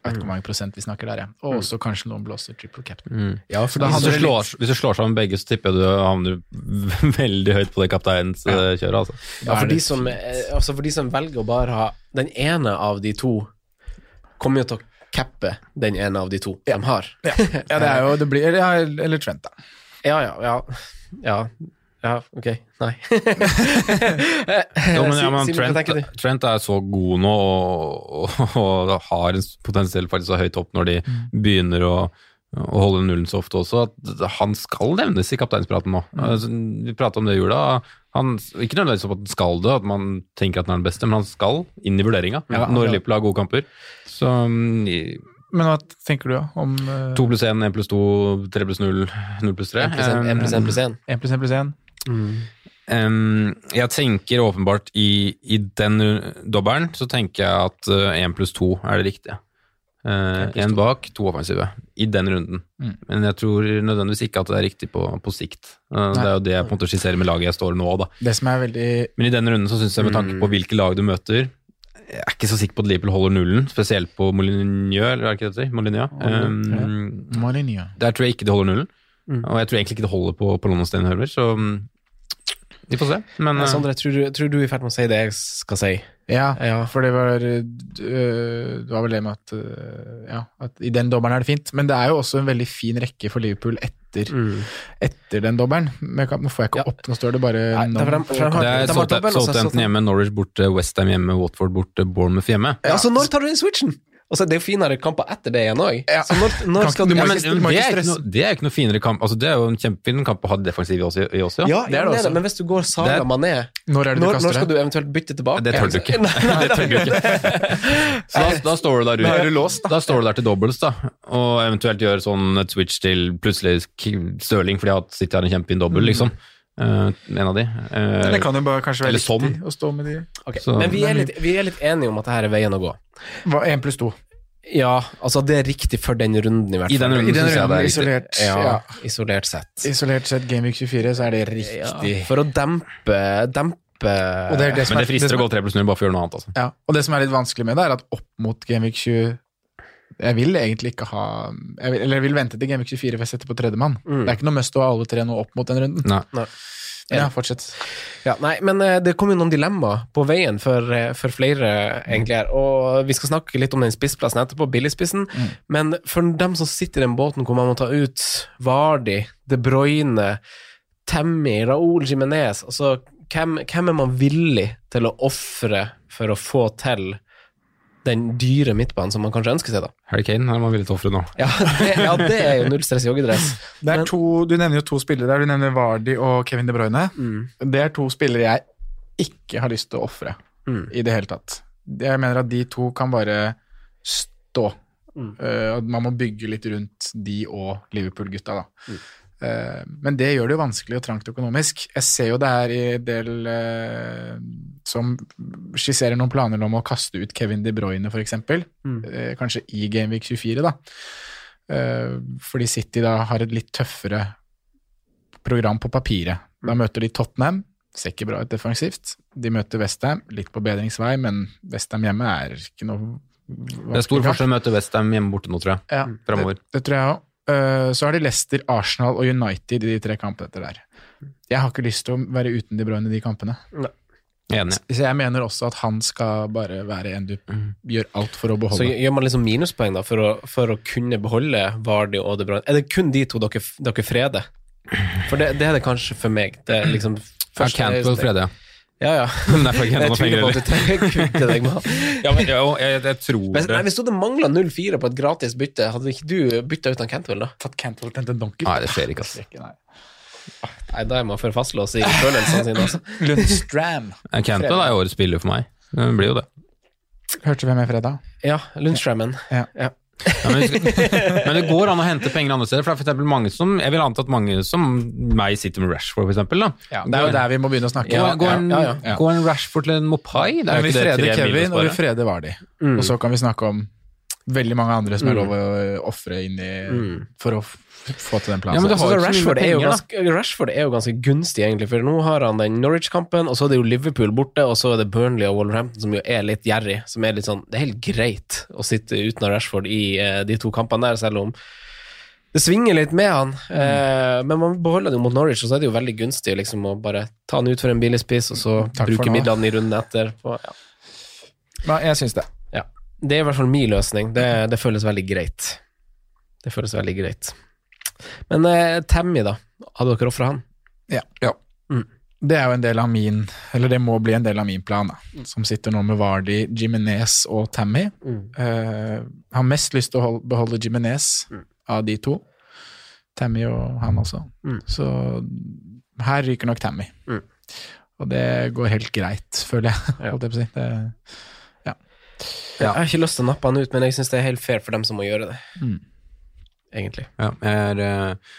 Jeg vet ikke hvor mange prosent vi snakker der, ja. Og også kanskje noen blåser triple captain. Mm. Ja, for Hvis du, slår, hvis du slår sammen begge, så tipper jeg du havner [LAUGHS] veldig høyt på det kapteinskjøret. Altså. Ja, for de, som, eh, altså for de som velger å bare ha den ene av de to, kommer jo til å cappe den ene av de to de har. Ja, ja det er jo det blir, ja, Eller Trent, da. Ja, ja, ja. Ja, ok. Nei. [LAUGHS] Jo, men, ja, men Trent. Trent er så god nå og, og, og har en potensielt faktisk så høyt opp når de begynner å, å holde nullen så ofte også, at han skal nevnes i kapteinspraten nå. Altså, vi pratet om det i jula. Han, ikke nødvendigvis at han skal det, at man tenker at han er den beste, men han skal inn i vurderinga Ja, når ja. Liverpool har gode kamper. Så mm, Men hva tenker du da, om uh, to pluss én, én pluss to, tre pluss null, null pluss tre. 1 pluss 1 pluss 1 pluss 1. 1 pluss 1 pluss 1? Um, jeg tenker åpenbart i, i den dobbelen så tenker jeg at én pluss to er det riktige. Én bak, to offensive. I den runden. Mm. Men jeg tror nødvendigvis ikke at det er riktig på, på sikt. Uh, det er jo det jeg på en måte skisserer med laget jeg står nå, da. Det som er veldig Men i den runden så syns jeg med tanke på hvilke lag du møter Jeg er ikke så sikker på at Liverpool holder nullen, spesielt på Molineux, eller er det ikke det det heter? Molineux. Um, Mourinho. der tror jeg ikke de holder nullen. Mm. Og jeg tror egentlig ikke det holder på, på London Stadium heller, så mm, vi får se. Men Ja, Sondre, jeg tror du, tror du er i ferd med å si det jeg skal si? Ja, Ja. for det var øh, Det var vel det med at øh, Ja, at i den dobbelen er det fint. Men det er jo også en veldig fin rekke for Liverpool etter, etter den dobbelen. Men jeg kan- Nå får jeg ikke Ja. opp, nå står det bare Nei, det er er Southampton hjemme, Norwich borte, Westham hjemme, Watford borte, Bournemouth hjemme. Ja, så når tar du inn switchen? Altså, det er jo finere kamper etter det igjen òg. Ja. Så når, når skal du Ja, men, du det, er jo det er ikke noe finere kamp. Altså, det er jo en kjempefin kamp å ha defensiv i oss, i oss ja. Ja, det er det det også. men hvis du går Saga Det- Mané, Når er det du når, når skal du eventuelt bytte tilbake? Det tør du ikke. [LAUGHS] Nei, nei, [LAUGHS] Det tør du ikke. Så da, da står du der er ute. Da. da. Da står du der til dobbels, da, og eventuelt gjør sånn et switch til plutselig Stirling, fordi han sitter her en kjempefin dobbel, liksom. Eh, en av de. Uh, Men det kan jo bare kanskje være Eller sånn. riktig å stå med de Okay. Så- Men vi er, litt, vi er litt enige om at dette er veien å gå. Hva, Én pluss to. Ja, altså det er riktig for den runden, i hvert fall. I den runden I den runden er isolert, Ja, ja. isolert sett. Isolert sett Gameweek 24, så er det Ja, riktig. for å dempe, dempe Og det er det som Men det frister å gå tre pluss null bare for å gjøre noe annet, altså. Ja, og det som er litt vanskelig med det, er at opp mot Gameweek 20 Jeg vil egentlig ikke ha jeg vil, Eller jeg vil vente til Gameweek 24 for jeg setter på tredjemann. Mm. Det er ikke noe must å ha alle tre nå opp mot den runden. Nei. Nei. Ja, fortsett. Ja, nei, men eh, det kom jo noen dilemmaer på veien for, eh, for flere, egentlig her. Og vi skal snakke litt om den spissplassen etterpå, billigspissen. Mm. Men for dem som sitter i den båten hvor man må ta ut Vardi, De Bruyne, Temmi, Raoul Jimenez altså, hvem, hvem er man villig til å ofre for å få til den dyre midtbanen som man kanskje ønsker seg, da? Harry Kane er man villig til å ofre nå. Ja, det, ja, det er jo null stress joggedress. Det er Men- to, du nevner jo to spillere der. Du nevner Vardi og Kevin De Bruyne. Mm. Det er to spillere jeg ikke har lyst til å ofre Mm. i det hele tatt. Jeg mener at de to kan bare stå. Mm. Uh, man må bygge litt rundt de og Liverpool-gutta, da. Mm. Eh, men det gjør det jo vanskelig og trangt økonomisk. Jeg ser jo det er i en del eh, som skisserer noen planer om å kaste ut Kevin De Bruyne, f.eks. Mm. Eh, kanskje i Gameweek 24, da. Eh, fordi City da har et litt tøffere program på papiret. Da møter de Tottenham, ser ikke bra ut defensivt. De møter Westham, litt på bedringsvei, men Westham hjemme er ikke noe Det er stor forskjell å møte Westham hjemme borte nå, tror jeg. ja, Fremover. Det, det tror jeg òg. Så har det Leicester, Arsenal og United i de tre kampene etter der. Jeg har ikke lyst til å være uten De Bruyne i de kampene. Enig. Så jeg mener også at han skal bare være en du gjør alt for å beholde. Så gjør man liksom minuspoeng da, for å, for å kunne beholde Vardi og De Bruyne. Er det kun de to dere, dere freder? For det, det er det kanskje for meg. Det er liksom Ja, Cantwell Frede, ja. Ja, ja. Er for ikke Jeg tviler penger på at heller. du trenger kvitte deg med. [LAUGHS] Ja, men, jo, jeg, jeg tror Hvis, nei, hvis du hadde mangla 0-4 på et gratis bytte, hadde ikke du bytta ut han Cantwell da? Tatt Cantwell til en donkey. Nei, det skjer ikke, ass. Nei. Nei, da er man for fastlåst i følelsene sine, altså. [LAUGHS] Lundstram. Cantwell er jo årets spiller for meg. Det blir jo det. Hørte hvem med fredag? Ja, Lundstrammen. Ja. Ja. Ja, men, [LAUGHS] men det går an å hente penger andre steder. For det er for mange som, Jeg vil anta at mange som meg sitter med Rashford, for eksempel. Da. Ja, det er jo der vi må begynne å snakke. Gå, Ja, går, en, ja, ja, ja. gå en Rashford til en Mopai. Det Men er vi ikke det freder Kevin, og vi freder Vardi. Mm. Og så kan vi snakke om veldig mange andre som er Mm. lov å ofre inn i Mm. for å få til den plassen. Ja, men det Så har jo ikke Rashford, er jo ganske, Rashford er jo ganske gunstig, egentlig, for nå har han den Norwich-kampen, og så er det jo Liverpool borte, og så er det Burnley og Wolverhampton, som jo er litt gjerrig. Som er litt sånn Det er helt greit å sitte uten Rashford i eh, de to kampene der, selv om det svinger litt med han. Mm. Eh, men man beholder det jo mot Norwich, og så er det jo veldig gunstig liksom, å bare ta han ut for en billig spiss, og så Takk bruke midlene i runden etter. På, ja. Nei, jeg syns det. Ja. Det er i hvert fall min løsning. Det, det føles veldig greit. Det føles veldig greit. Men eh, Tammy, da? Hadde dere ofra han? Ja. Mm. Det er jo en del av min Eller det må bli en del av min plan, da. Som sitter nå med Vardi, Jimenez og Tammy. Eh, har mest lyst til å holde, beholde Jimenez Mm. av de to. Tammy og han også. Mm. Så her ryker nok Tammy. Mm. Og det går helt greit, føler jeg. Ja. Holdt jeg på å si. Det, Jeg har ikke lyst til å nappe han ut, men jeg syns det er helt fair for dem som må gjøre det, mm. egentlig. Ja, jeg er eh,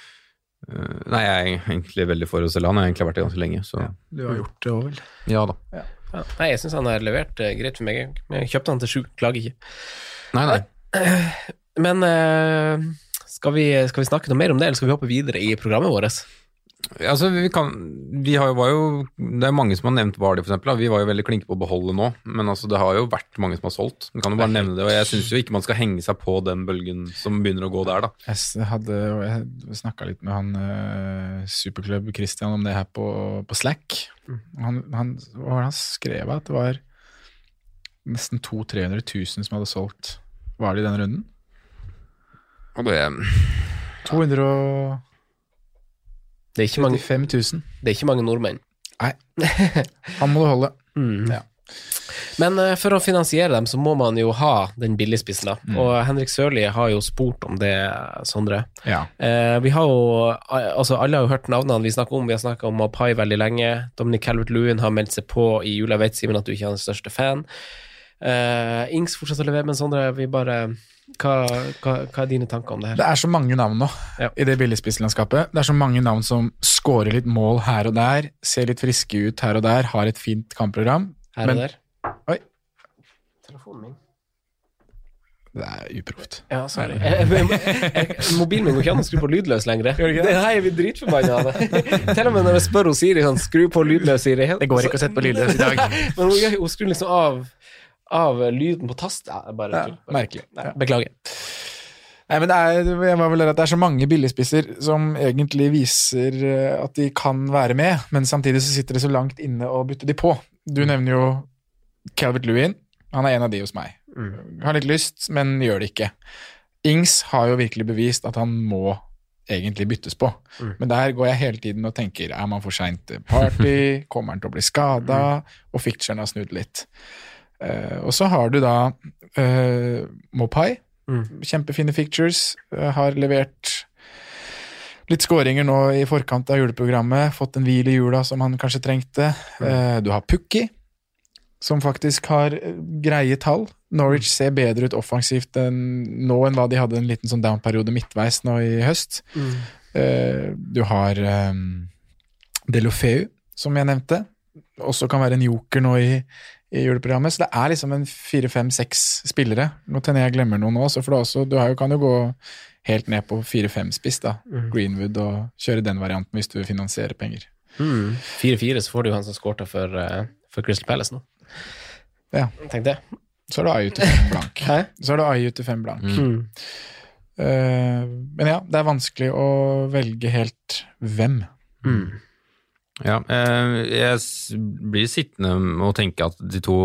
eh, Nei, jeg er egentlig veldig for å selge han. Jeg har egentlig vært det ganske lenge, så Du har gjort det òg, vel? ja da. Ja. Nei, jeg syns han har levert uh, greit for meg. Jeg kjøpte han til sju, klager ikke. Nei, nei. Men uh, skal, vi, skal vi snakke noe mer om det, eller skal vi hoppe videre i programmet vårt? Altså, vi kan Vi har jo, jo Det er mange som har nevnt Vardø, f.eks. Vi var jo veldig klinke på å beholde nå, men altså, det har jo vært mange som har solgt. Vi kan jo bare nevne det, og jeg syns ikke man skal henge seg på den bølgen som begynner å gå der, da. Jeg hadde Jeg snakka litt med han eh, superklubb Christian om det her på, på Slack. Han, han, det han skrev? At det var nesten 200 000-300 000 som hadde solgt Vardø det i den runden? Og det 235 Det er ikke mange, 000. det er ikke mange nordmenn. Han må du holde. Mm. Ja. Men eh, for å finansiere dem, så må man jo ha den billigspissen, da. Mm. Og Henrik Sørli har jo spurt om det, Sondre. Ja. Eh, vi har jo, altså Alle har jo hørt navnene vi snakker om. Vi har snakka om Mapai veldig lenge. Dominic Calvert-Lewin har meldt seg på i jula. Jeg vet, Simen, at du ikke er den største fan. Eh, Ings fortsetter å levere, men Sondre, vi bare hva, hva, hva er dine tanker om det her? Det er så mange navn nå Ja. i det billigspisslandskapet. Det er så mange navn som scorer litt mål her og der, ser litt friske ut her og der, har et fint kampprogram. Her men- og der? Oi. Telefonen min. Det er uproft. Ja, sorry. [LAUGHS] Mobilen min går ikke an å skru på lydløs lenger. Det? Nei, jeg blir dritforbanna av det. [LAUGHS] Til og med når jeg spør henne Siri sånn, skru på lydløs, Siri. Det går ikke å sette på lydløs i dag. [LAUGHS] Men hun, hun skrur liksom av, av lyden på tast. Ja, bare Ja. Merkelig. Ja. Beklager. Nei, men det er, jeg var vel der at det er så mange billigspisser som egentlig viser eh, at de kan være med, men samtidig så sitter det så langt inne å bytte de på. Du nevner jo Calvert Lewin. Han er en av de hos meg. Har litt lyst, men gjør det ikke. Ings har jo virkelig bevist at han må egentlig byttes på. Mm. Men der går jeg hele tiden og tenker er man for seint til party, [LAUGHS] kommer han til å bli skada, og ficturen har snudd litt. Eh, og så har du da uh, Mopai. Mm. Kjempefine fictures. eh, har levert litt skåringer nå i forkant av juleprogrammet. Fått en hvil i jula som han kanskje trengte. Eh, du har Pukki, som faktisk har greie tall. Norwich ser bedre ut offensivt enn, nå enn hva de hadde en liten sånn down-periode midtveis nå i høst. Eh, du har um, Delofeu, som jeg nevnte. Også kan være en joker nå i, i juleprogrammet. Så det er liksom en fire, fem, seks spillere. Nå tenner jeg glemmer noen nå, så for det også, du har jo, kan jo gå helt ned på fire-fem-spiss, da. Greenwood, og kjøre den varianten hvis du vil finansiere penger. Mm. 4-4, så får du jo han som skårte for, eh, for Crystal Palace nå. Ja. Tenk det. Så er det Ayu til fem blank. Hæ? Så er det Ayu til fem blank. Mm. Uh, men ja, det er vanskelig å velge helt hvem. Mm. Ja, eh, jeg blir sittende og tenke at de to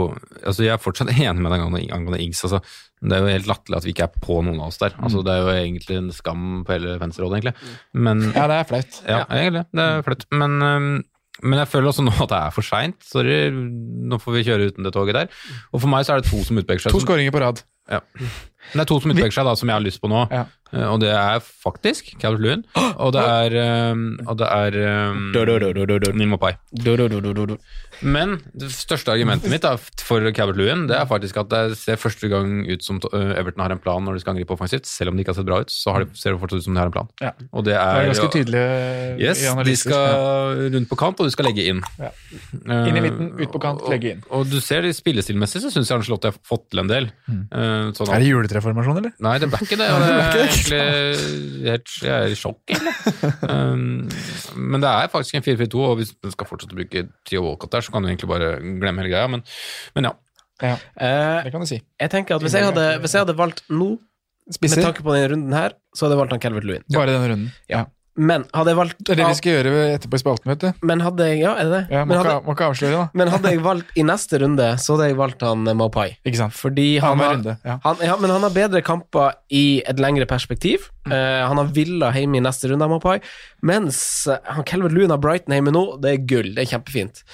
Altså, jeg er fortsatt [LAUGHS] enig med deg angående, angående Ings. Altså, det er jo helt latterlig at vi ikke er på noen av oss der. Altså, det er jo egentlig en skam på hele venstrerådet, egentlig. Men Ja, det er flaut. Ja, egentlig. Det er flaut. Men, men jeg føler også nå at det er for seint. Sorry, nå får vi kjøre uten det toget der. Og for meg så er det to som utpeker seg. To skåringer på rad. Ja. Men det er to som utpeker seg da, som jeg har lyst på nå. Ja. Eh, Og det er faktisk Calvert Lewin, og det er, øhm, og det er um, Du, du, du, du, du, du. Du, du, du, du, du, du. Men det største argumentet mitt da, for Calvert Lewin, det er faktisk at det ser første gang ut som øh, Everton har en plan når de skal angripe offensivt. Selv om de ikke har sett bra ut, så har de, ser det fortsatt ut som de har en plan. Ja. Og det Det er, er ganske tydelig Yes, i de skal rundt på kant, og de skal legge inn. Ja. Eh, Inn i midten, ut på kant, legge inn. Og, og du ser det spillestilmessig, så syns jeg Arncelotti har fått til en del. Mm. Eh, sånn Er det juletrening 4-3-3-formasjon, eller? Nei, det ble ikke det. Og det er egentlig helt, jeg er i sjokk, egentlig. Um, men det er faktisk en 4-4-2, og hvis du skal fortsette å bruke Trio Walcott der, så kan du egentlig bare glemme hele greia. Men, men ja. Ja, Eh, det kan du si. jeg tenker at hvis jeg hadde, hvis jeg hadde valgt nå, med Spisser. tanke på denne runden her, så hadde jeg valgt han Calvert Lewin. Bare denne runden. Ja. Men hadde jeg valgt Det er det vi skal gjøre etterpå i spalten, vet du. Men hadde jeg Ja, er det det? Ja, men, må, hadde, ikke, avsløre, da. men hadde jeg valgt i neste runde, så hadde jeg valgt han eh, Maupai. [LAUGHS] Ikke sant? Fordi han han, har, runde. Ja. han, ja, men han har bedre kamper i et lengre perspektiv. Mm. Uh, han har Villa hjemme i neste runde, Maupai. Mens eh, han Calvert har Brighton hjemme nå, det er gull. Det er kjempefint.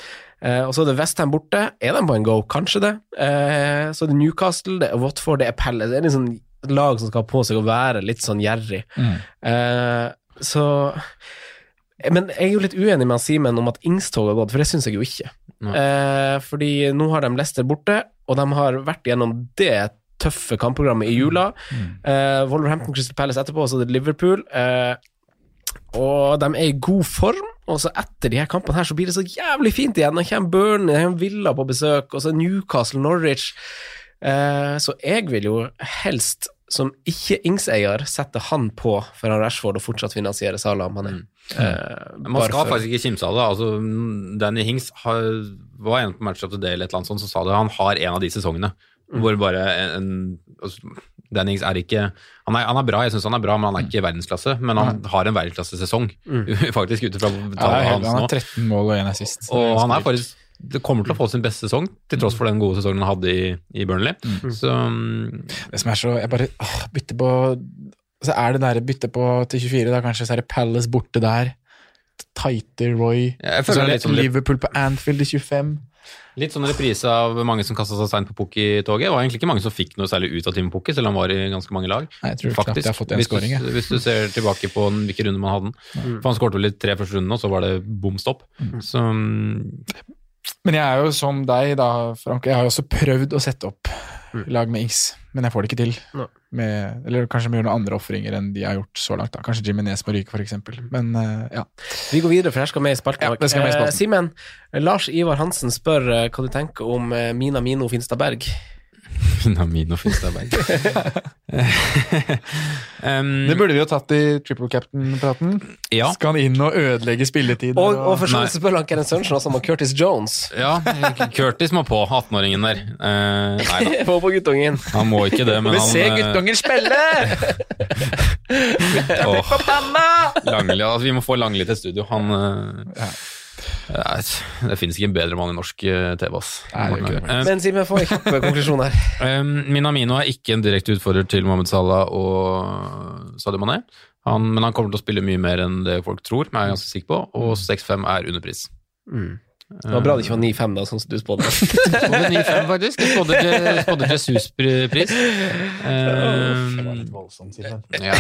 Uh, og så er det Westham borte. Er de på en go? Kanskje det. Uh, så er det Newcastle, det er Watford, det er Pelle. Det er liksom et lag som skal ha på seg å være litt sånn gjerrig. Mm. Eh, så Men jeg er jo litt uenig med Simen om at Ingstog har gått, for det syns jeg jo ikke. Eh, fordi nå har de Leicester borte, og de har vært gjennom det tøffe kampprogrammet i jula. Eh, Wolverhampton Crystal Palace etterpå, og så er det Liverpool. Eh, og de er i god form, og så etter de her kampene her så blir det så jævlig fint igjen. Nå kommer Burnley, det kommer Villa på besøk, og så Newcastle, Norwich. Eh, så jeg vil jo helst, som ikke-Ings-eier, setter han på for han Rashford å fortsatt finansiere Salah om han er. Eh, Man skal for- faktisk ikke kimse av det. Altså, Danny Hings har, var en på Match of the Day eller et eller annet sånt, som sa det. Han har en av de sesongene hvor bare en, en altså, Danny Hings er ikke han er, han er bra, jeg syns han er bra, men han er ikke i verdensklasse. Men han har en verdensklassesesong, [LAUGHS] faktisk, ut ifra Ja, er han nå. har 13 mål og 1 assist. Og han er faktisk det kommer til å få sin beste sesong, til tross for den gode sesongen han hadde i, i Burnley. Så mm, Det som er så Jeg bare åh, bytter på Så er det der bytte på til 24, da kanskje så er det Palace borte der. Tighter Roy. jeg Så føler er det er det litt sånn, Liverpool på Anfield i 25. litt sånn reprise av mange som kasta seg seint på Pukki-toget. Det var egentlig ikke mange som fikk noe særlig ut av Team Pukki, selv om han var i ganske mange lag. Nei, jeg tror Faktisk, jeg har fått en hvis, scoring, jeg. hvis du ser tilbake på den- hvilke runder man hadde den. For han skåret vel i tre første rundene, og så var det bom stopp. Mm. Så mm, Men jeg er jo som deg, da, Frank. Jeg har jo også prøvd å sette opp Mm. lag med Ings, men jeg får det ikke til. Med, eller kanskje vi gjør noen andre ofringer enn de har gjort så langt. da. Kanskje Jiminez må ryke, f.eks. Men uh, ja. Vi går videre, for her skal med i spalten. Ja. Eh, Simen, Lars Ivar Hansen spør eh, hva du tenker om eh, Mina Mino Finstad Berg. Namino Finstadberg. [LAUGHS] um, Det burde vi jo tatt i triple captain-praten. ja. Skal han inn og ødelegge spilletid? Og, og for så Nei. vidt spør han Kenneth Sørensen også om Curtis Jones. ja, Curtis må på, 18-åringen der. Uh, nei da, [LAUGHS] Få på guttungen. han må ikke det, men Vi han ser eh, guttungen spille! [LAUGHS] Langli, altså, vi må få Langli til studio. Han eh, Nei, Det finnes ikke en bedre mann i norsk eh, TV, ass. Nei, Eh, Men Simen, få en kjapp konklusjon her. [LAUGHS] Minamino er ikke en direkte utfordrer til Mohammed Salah og Sadio Mané. Han, men han kommer til å spille mye mer enn det folk tror, men jeg er ganske sikker på, og 6-5 er underpris. Det var bra det ikke var 9-5, da, sånn som du spådde. Det 9-5, faktisk. Jeg spådde spådde Jesus-pris. Ja,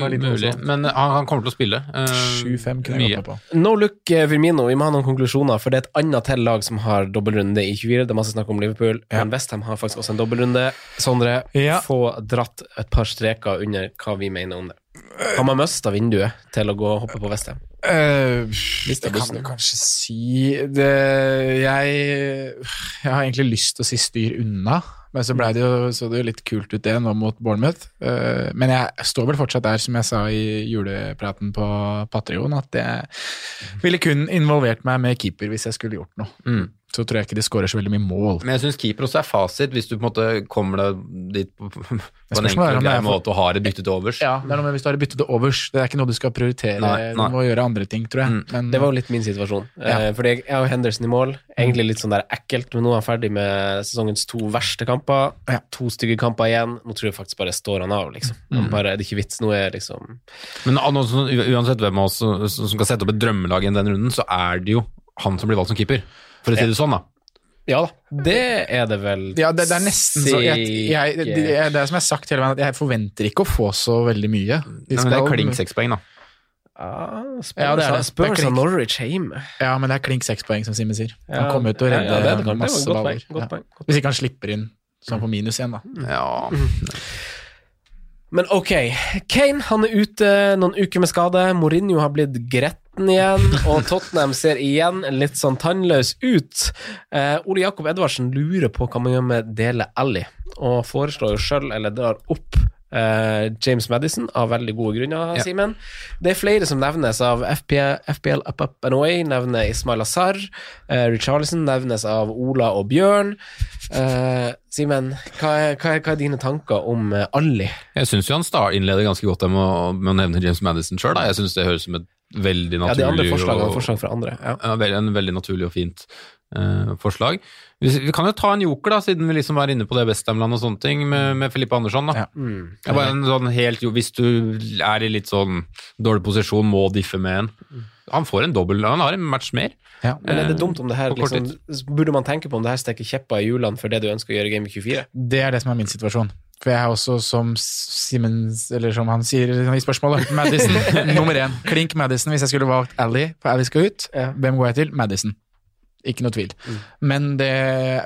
var litt mulig. voldsomt. Men han, han kommer til å spille. Uh, 7-5 kunne jeg mye. på. No look eh, Firmino, vi må ha noen konklusjoner, for det er et annet til lag som har dobbeltrunde i 24. Det er masse snakk om Liverpool, Ja. men Westham har faktisk også en dobbeltrunde. Sondre, Ja. få dratt et par streker under hva vi mener om det. Har man mista vinduet til å gå og hoppe på Westham? Mista det kan du kanskje si det, jeg, jeg har egentlig lyst til å si styr unna, men så ble det jo, så det jo litt kult ut det nå mot Bournemouth. Uh, men jeg står vel fortsatt der, som jeg sa i julepraten på Patrion, at jeg ville kun involvert meg med keeper hvis jeg skulle gjort noe. Mm. Så tror jeg ikke de skårer så veldig mye mål. Men jeg syns keeper også er fasit, hvis du på en måte kommer deg dit på, [LAUGHS] på en enkel og grei måte og har et bytte til overs. Ja, det er noe med hvis du har byttet til overs. Det er ikke noe du skal prioritere. Nei, nei. Du må gjøre andre ting, tror jeg. Mm. Men, Det var jo litt min situasjon. Ja. Eh, fordi jeg, har Henderson i mål. Egentlig litt sånn der ekkelt, men nå er han ferdig med sesongens to verste kamper. Ja. To stygge kamper igjen. Nå tror jeg faktisk bare står han av, liksom. Han Bare, det er ikke vits. Nå er liksom Men altså, uansett hvem av oss som som skal sette opp et drømmelag i den runden, så er det jo han som blir valgt som keeper. For å si det sånn, da. Ja da, det er det vel Ja, det, det er nesten så jeg, jeg, det, det er det som jeg har sagt hele veien, at jeg forventer ikke å få så veldig mye. De Nei, men det er klink seks poeng, da. Ja, Spurs, Ja, det er det. Spurs er. Norwich hjemme. Ja, men det er klink seks poeng, som Simen sier. Han Ja, kommer ut og redder ja, ja, det er kan- masse godt baller. poeng, godt Ja. poeng, godt Hvis ikke han slipper inn, så han får minus igjen, da. Ja. Men ok, Kane han er ute noen uker med skade. Mourinho har blitt gretten igjen, og Tottenham ser igjen litt sånn tannløs ut. Eh, Ole Jakob Edvardsen lurer på hva man gjør med Dele Alli. og foreslår jo sjøl, eller drar opp eh, James Madison, av veldig gode grunner, Ja. Simen. Det er flere som nevnes av FPL, FPL Up Up and Away, nevner Ismail Azar. Eh, Richarlison nevnes av Ola og Bjørn. Eh, Simen, hva, hva, hva er dine tanker om uh, Ali? Jeg syns han innleder ganske godt med å, med å nevne James Madison sjøl. Jeg syns det høres som et veldig Ja, de andre forslagene og- er forslag fra andre. Ja. Ja, en veldig naturlig og fint eh, forslag. Vi, vi kan jo ta en joker, da, siden vi liksom er inne på det Westham-land og sånne ting, med, med Filippe Andersson. da. Ja. Mm. Bare en sånn helt, jo, Hvis du er i litt sånn dårlig posisjon, må diffe med en. Han får en dobbel, han har en match mer. Ja. Men er det Eh, dumt om det her liksom, Burde man tenke på om det her stikker kjepper i hjulene for det du ønsker å gjøre i Game 24? Det er det som er min situasjon. For jeg er også som Simmons, eller som han sier i spørsmålet, Madison [LAUGHS] nummer én. Klink Madison hvis jeg skulle valgt Ally, for Ally skal ut. Ja. Hvem går jeg til? Madison. Ikke noe tvil. Mm. Men det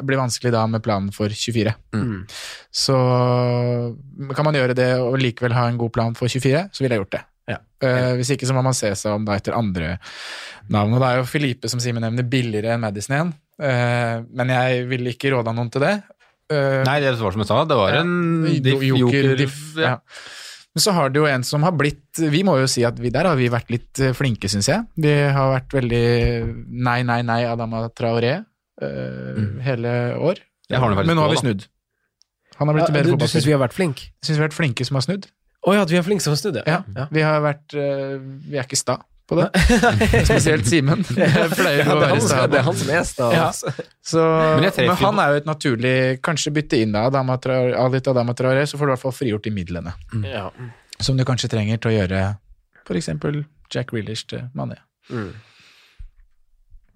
blir vanskelig da med planen for 24. Mm. Så kan man gjøre det og likevel ha en god plan for 24, så ville jeg gjort det. Ja. Uh, hvis ikke så må man se seg om da etter andre navn. Og da er jo Filipe, som Simen nevner, billigere enn Madison igjen. Uh, men jeg ville ikke råda noen til det. Eh, Nei, det var som jeg sa, det var Ja. en diff, Joker, diff, ja. ja. Men så har det jo en som har blitt Vi må jo si at vi, der har vi vært litt eh, flinke, syns jeg. Vi har vært veldig nei, nei, nei Adama Traoré eh, hele år. Har Men nå har vi snudd. Han har blitt Ja, bedre du bedre du syns vi har vært flinke? Syns vi har vært flinke som har snudd. Å ja, at vi er flinke som studier? Ja, ja. Vi har vært uh, Vi er ikke sta på det. [LAUGHS] Spesielt Simen. [LAUGHS] Ja, det, er han, som- er han er sta. Ja. altså. Så, Men men, han er jo et naturlig Kanskje bytte inn Adama Traoré, Alit Adama Traoré, så får du i hvert fall frigjort de midlene. Ja. Som du kanskje trenger til å gjøre f.eks. Jack Reelish til Mané. Mm.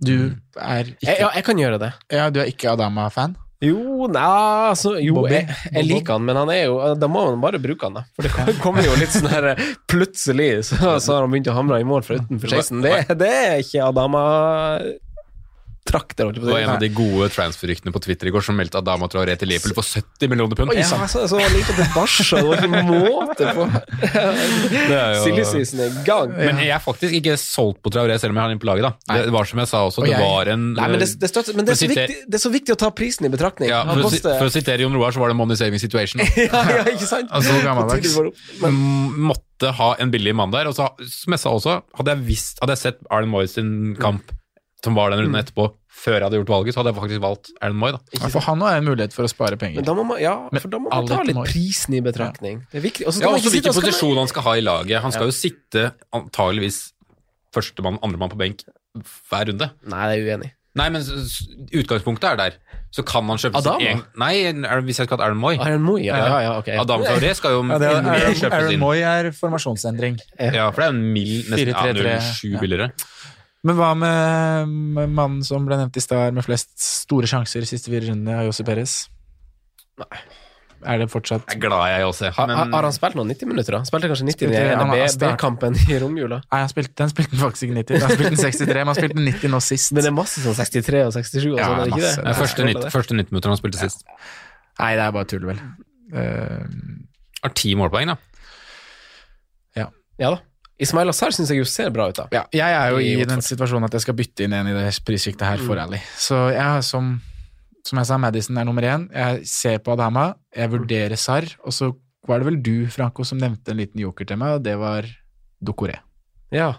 Du er Jeg, ikke, ja, jeg kan gjøre det. ja, du er ikke Adama-fan? Jo, nei, altså Jo, jeg, jeg liker han, men han er jo Da må man bare bruke han, da. For det [LAUGHS] kommer jo litt sånn her Plutselig så, så har han begynt å hamre i mål fra utenfor 16. Det, det er ikke Adama-trakter, jeg Det var en av de gode transfer-ryktene på Twitter i går som meldte Adama Traoré til Liverpool for 70 millioner pund. Oi, ja, så, så han liker det Barca, det var ikke måte på. Det jo- Silly season er i gang. Men jeg er faktisk ikke solgt på Traoré, selv om jeg har den på laget. da. Det var som jeg sa også, det var en Nei, men det, det, støtter, men det, er viktig, det er så viktig å ta prisen i betraktning. ja, for, å, for å sitere Jon Roar, så var det money saving situation. [LAUGHS] ja, ja, ikke sant? Altså, gammeldags. Men, Måtte ha en billig mann der. Og så, som jeg sa også, hadde jeg visst, hadde jeg sett Arlen Moyes sin kamp, som var den Mm. runden etterpå, før jeg hadde gjort valget, så hadde jeg faktisk valgt Arlen Moy. da. Ja, for han har en mulighet for å spare penger. men da må man, ja, for da må man ta litt prisen i betraktning. Det er viktig. Og Ja, også hvilken posisjon man- han skal ha i laget. Han skal jo sitte antageligvis førstemann, andremann på benk hver runde. Nei, det er uenig. Nei, men utgangspunktet er der. Så kan man kjøpe Adam? seg en Nei, hvis jeg skulle hatt Aaron Moy. Aaron Moy, ja, ja, ja, ok. Adam Traoré skal jo Ja, er, Aaron, kjøpes Aaron. Moy er formasjonsendring. Ja, for det er en mild, nesten ja, 4-3-3, 0,7 ja. Men hva med, med mannen som ble nevnt i stad, med flest store sjanser i siste fire rundene, Jose Perez? Nei. Er det fortsatt Jeg er glad jeg også. Har, Men har han spilt noen 90 minutter? da? Han spilte kanskje 90 i Spilte- har start- B-kampen i romjula? Nei, han spilte, den spilte faktisk ikke 90. Han spilte den 63, men han spilte den 90 nå sist. Men det er masse sånn 63 og 67 og Ja, sånn, er det ikke det? det første, 90, første 90 minutter han spilte sist. Nei, det er bare tull, vel. Eh, Har ti målpoeng, da. Ja. Ja da. Ismail Azar syns jeg jo ser bra ut, da. ja, jeg er jo I i den situasjonen at jeg skal bytte inn en i det prissjiktet her for Mm. Ally. Så jeg har som, som jeg sa, Madison er nummer én. Jeg ser på Adama, jeg vurderer Sarr, og så var det vel du, Franco, som nevnte en liten joker til meg, og det var Dokoré. Ja.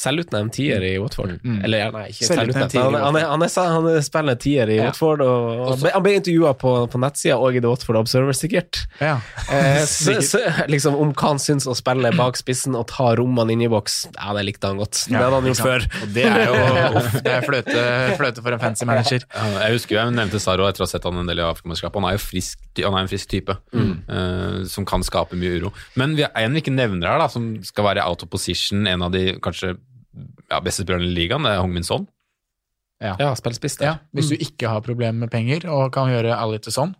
Selvutnevnt tier i Watford. Mm. Eller ja, nei, ikke Selvutnevnt. Han, han, han, han spiller tier i Ja. Watford, og, og han ble- han ble intervjua på, på nettsida og i The Watford Observer, sikkert. Ja. Eh, [LAUGHS] så, så, liksom om hva han syns å spille bak spissen og ta rommene inn i boks. Ja, det likte han godt. det hadde han gjort før. Og det er jo [LAUGHS] uff, det er fløte, fløte for en fancy manager. Ja, Jeg husker jo jeg nevnte Saro etter å ha sett han en del i Afrikamesterskapet. Han er jo frisk, han er en frisk type eh, som kan skape mye uro. Men vi er en vi ikke nevner her, da, som skal være out of position, en av de kanskje ja, beste spillerne i ligaen, det er Hong Min Son. Ja, ja spiss det. Ja, hvis du ikke har problemer med penger og kan gjøre alle til sånn.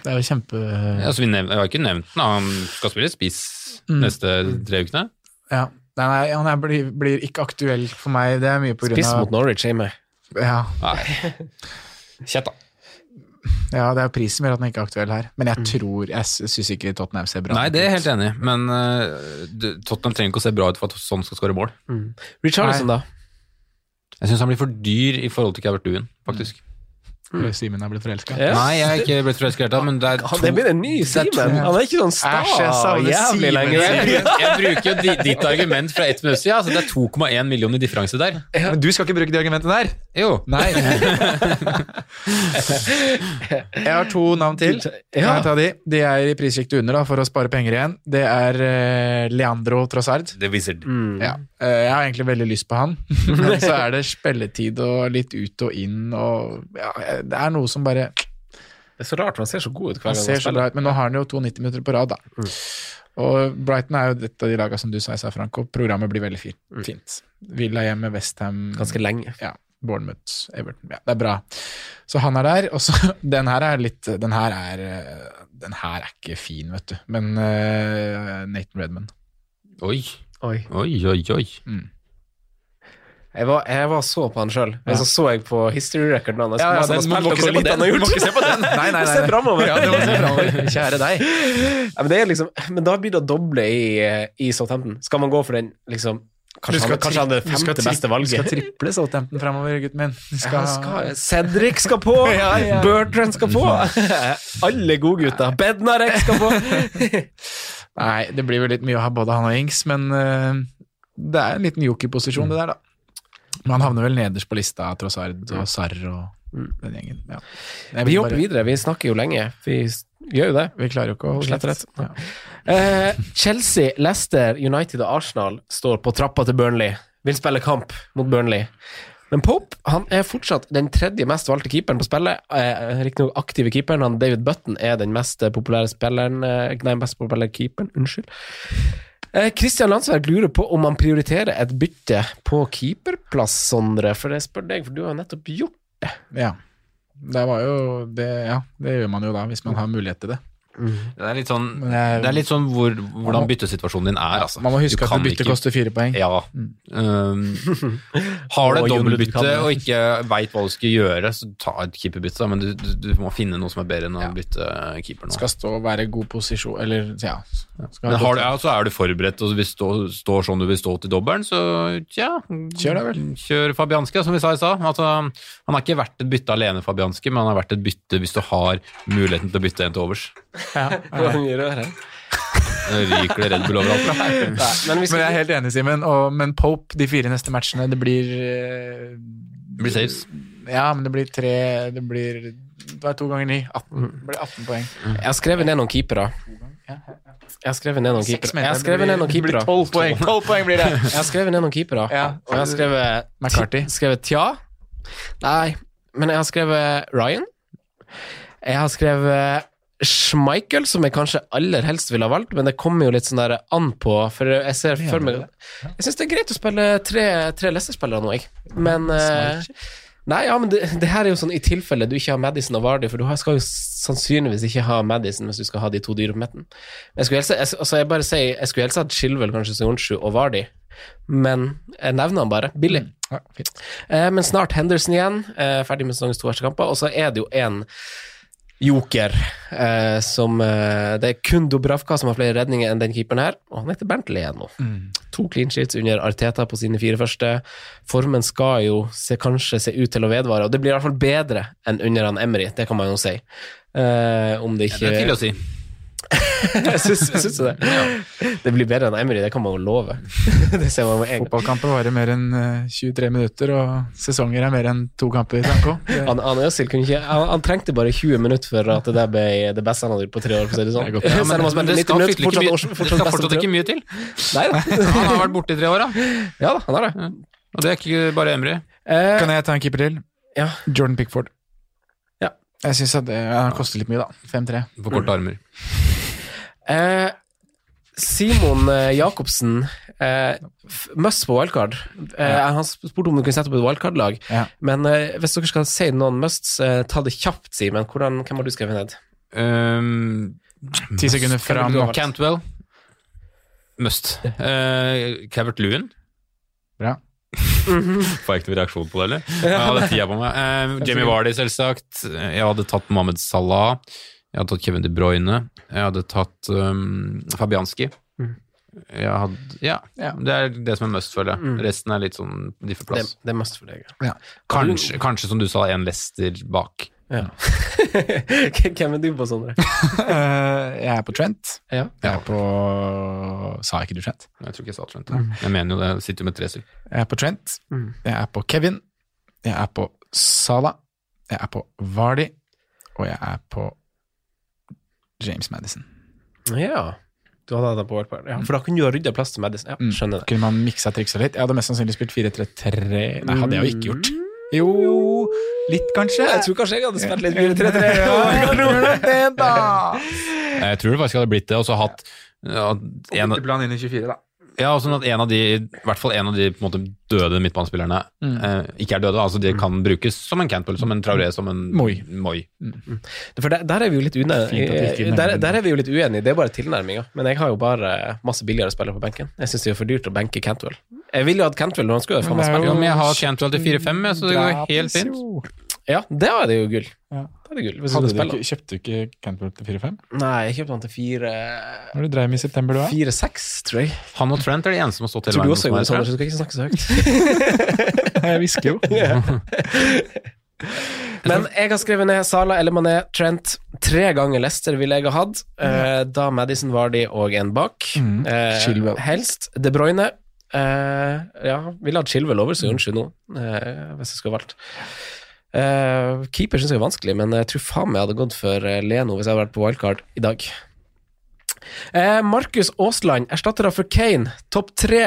Det er jo kjempe... Ja, vi, nevnt, jeg har ikke nevnt den, han skal spille spiss Mm. neste tre ukene. Ja. Nei, nei, han er, blir, blir ikke aktuell for meg. Det er mye på grunn Spiss mot Norwich Amy. ja, Nei. Kjett, da. Ja, det er prisen som gjør at han ikke er aktuell her. Men jeg tror Jeg syns ikke Tottenham ser bra ut. Nei, det er jeg helt enig i, men uh, Tottenham trenger ikke å se bra ut for at sånn skal skåre mål. Richarlison, da? Jeg syns han blir for dyr i forhold til Calvert Lewin, faktisk. Simen er blitt forelska. Ja. Nei, jeg er ikke blitt forelsket i men det er Han det blir en ny Simen. Han er ikke sånn sta jeg jævlig lenger. jeg, bruker, jeg bruker jo di- ditt argument fra ett minutt siden. Altså det er 2,1 millioner differanse der. Men du skal ikke bruke de argumentene der? Jo. Nei. [LAUGHS] jeg har to navn til. Kan jeg ta de? De er i prissjiktet under, da, for å spare penger igjen. Det er uh, Leandro Trossard. The Wizard. Mm. Ja. Uh, jeg har egentlig veldig lyst på han, [LAUGHS] men så er det spilletid og litt ut og inn, og ja, det er noe som bare Det er så rart, for han ser så god ut hver Han gang ser han så spiller. bra ut, men nå har han jo 92 minutter på rad, da. Og Brighton er jo et av de lagene som du sa i Franco. Programmet blir veldig fint. fint. Villa hjemme, Westham, Ganske lenge. ja, Bournemouth, Everton. Ja, det er bra. Så han er der. Og så [LAUGHS] den her er litt Den her er Den her er ikke fin, vet du. Men uh, Nathan Redman. Oi, Oi. oi, oi. oi. Mm. Jeg var, jeg var så på han sjøl, men så så jeg på history-recorden hans. Ja, ja, den- må ikke se på den. han. Må ikke se på den. Nei, nei, nei. Se framover. Ja, du må se framover. Kjære deg. Ja, men, det liksom, men da blir det å doble i, i Southampton. Skal man gå for den liksom Kanskje, han, kanskje han er skal femte beste valget. Du skal triple Southampton framover, gutten min. Skal... Ja, skal, skal, Cedric skal på! [LAUGHS] Ja, ja. Bertrand skal på! [LAUGHS] Alle godgutter. Bednarek skal på! [LAUGHS] Nei, det blir vel litt mye å ha både han og Ings, men uh, det er en liten jokerposisjon, mm. det der, da. Men han havner vel nederst på lista, Trossard og Sarr og den gjengen. Ja. Vi jobber bare- videre. Vi snakker jo lenge. Vi gjør jo det. Vi klarer jo ikke å holde Slett rett. Ja. [LAUGHS] Eh, Chelsea, Leicester, United og Arsenal står på trappa til Burnley. Vil spille kamp mot Burnley. Men Pope han er fortsatt den tredje mest valgte keeperen på spillet. Eh, Riktignok aktive keeperen. Han David Button er den mest populære spilleren eh, Nei, mest populære keeperen. Unnskyld. Eh, Christian Landsverk lurer på om han prioriterer et bytte på keeperplass, Sondre. For jeg spør deg, for du har nettopp gjort ja. Det var jo det, Ja, det gjør man jo da, hvis man har mulighet til det. Det er litt sånn, det er litt sånn hvor, hvordan byttesituasjonen din er, altså. Man må huske Du at bytte ikke- koster fire poeng. Ja. Um, [LAUGHS] har du et dobbeltbytte og ikke veit hva du skal gjøre, så ta et keeperbytte, men du, du, du må finne noe som er bedre enn å Ja. bytte keeper nå. Skal stå og være i god posisjon, eller ja. Men har du, ja, så er du forberedt og du stå, står sånn du vil stå til dobbelen, så tja Kjør da vel. Kjør Fabianski, som vi sa i stad. Altså, han har ikke vært et bytte alene, Fabianski, men han har vært et bytte hvis du har muligheten til å bytte en til overs. Ja, [LAUGHS] han gjør. Nå ryker det Red Bull overalt. Nei, men Men jeg er helt enig, Simen. Men Pope, de fire neste matchene, det blir eh, Det blir saves. Ja, men det blir tre Det blir det er to ganger ni. 18, det blir 18 poeng. Jeg har skrevet ned noen keepere. Jeg har skrevet ned noen keepere. Jeg har skrevet ned noen Det blir keepere. 12 poeng. [LAUGHS] 12 poeng blir det! Jeg har skrevet ned noen keepere. Ja. Og jeg har skrevet McCarthy. skrevet tja. Nei, men jeg har skrevet Ryan. Jeg har skrevet Schmeichel, som jeg kanskje aller helst ville ha valgt, men det kommer jo litt sånn der an på, for jeg ser for meg Jeg syns det er greit å spille tre, tre Leicester-spillere nå, jeg. Men uh, Nei, ja, men det, det her er jo sånn i tilfelle du ikke har Madison og Vardy, for du skal jo sannsynligvis ikke ha Madison hvis du skal ha de to dyre på midten. Jeg skulle helst, jeg, altså jeg bare sier, jeg skulle helst hatt Chilwell, kanskje Sionchu og Vardy, men jeg nevner han bare. Billig. Ja, fint. Eh, men snart Henderson igjen, eh, ferdig med sesongens to verste kamper. Og så er det jo en joker eh, som eh, Det er kun Dubravka som har flere redninger enn den keeperen her, og han heter Bentley igjen nå. To clean sheets under Arteta på sine fire første. Formen skal jo se, kanskje se ut til å vedvare, og det blir i hvert fall bedre enn under han Emery, det kan man jo si. Eh, om det Det ikke er til å si. Syns syns jo det. Det blir bedre enn Emery, det kan man jo love. [LAUGHS] det ser man med en gang. Fotballkamper varer mer enn eh, 23 minutter, og sesonger er mer enn to kamper. i Det, [LAUGHS] Han, han, kunne ikke, han, han trengte bare 20 minutter for at det der ble det beste han hadde gjort på tre år. For å si det sånn. Det. Ja, [LAUGHS] men, men, han det skal minutter, fortsatt, mye- fortsatt, det skal fortsatt ikke mye til. Nei da. Han har vært borte i tre år, da. Ja da, han har det. Og det er ikke bare Emry. Eh, kan jeg ta en keeper til? ja. Jordan Pickford. Ja. Jeg syns at det koster litt mye, da. 5-3. På korte armer. Eh, Simon eh, Jacobsen, eh, must på wildcard. Eh, Ja. Han spurte om du kunne sette opp et wildcard-lag. Ja. Men eh, hvis dere skal si noen musts, eh, ta det kjapt, Simen. Hvordan, hvem har du skrevet ned? Um, Ti sekunder fram. Cantwell. Must. Uh, Cavert Lewin. Bra. [LAUGHS] Får jeg ikke noen reaksjon på det, eller? Jeg hadde tida på meg. Uh, Jamie Vardy, selvsagt. Jeg hadde tatt Mohammed Salah. Jeg hadde tatt Kevin De Bruyne. Jeg hadde tatt um, Fabianski. Mm. Jeg hadde, ja, Ja. det er det som er must, føler jeg. Mm. Resten er litt sånn de får Det, plass. det er must for deg. ja. Ja. Kanskje, kanskje, som du sa, en Lester bak. Ja. [LAUGHS] Hvem er du på, Sondre? [LAUGHS] Eh, jeg er på Trent. Ja. Jeg er på Sa ikke du Trent? Jeg tror ikke jeg sa Trent. Jeg mener jo det. Jeg sitter jo med tre stykker. Jeg er på Trent. Mm. Jeg er på Kevin. Jeg er på Sala. Jeg er på Vardy. Og jeg er på James Madison. ja. Du hadde hatt den på wildcard. Ja, for da kunne du ha rydda plass til Madison. Ja, Mm. skjønner det. Kunne man miksa triksa litt? Jeg hadde mest sannsynlig spilt 4-3-3 Nei, hadde jeg jo ikke gjort. Mm. Jo, litt kanskje. Jeg tror kanskje jeg hadde spilt litt 4-3-3. [LAUGHS] jeg tror det. Jeg tror det faktisk hadde blitt det, og så hatt ja, en, Bytteplan inn i 24, da. Ja, og sånn at en av de, i hvert fall en av de på en måte døde midtbanespillerne eh, ikke er døde, altså de kan brukes som en Cantwell, som en Traoré, som en Moi. Moi. For der, der er vi jo litt uenige. Der, der er vi jo litt uenige, det er bare tilnærminga. Men jeg har jo bare masse billigere spillere på benken. Jeg syns det er for dyrt å benke Cantwell. Jeg ville jo hatt Cantwell når han skulle faen meg Men spille. Men jeg har Cantwell til 4-5, så det går helt fint. Ja, det var det jo gull. Ja. Da er det gull. Hvis Hadde du ikke, kjøpte du ikke Cantwell til 4-5? Nei, jeg kjøpte han til 4 Når du dreiv med i september, du òg? 4-6, tror jeg. Han og Trent er de eneste som har stått hele Tror du også gjorde jeg. så du skal ikke snakke så høyt. [LAUGHS] Jeg hvisker jo. [LAUGHS] Men jeg har skrevet ned Sala eller Mané, Trent. Tre ganger Leicester ville jeg ha hatt. Eh, da Madison Vardy og en bak. Mm. Eh, helst De Bruyne. Eh, ja, ville hatt Chilwell over, så unnskyld nå, eh, hvis jeg skulle valgt. Eh, keeper syns jeg er vanskelig, men jeg tror faen meg jeg hadde gått for eh, Leno hvis jeg hadde vært på wildcard i dag. Uh, Markus Aasland, erstattere for Kane. Topp tre.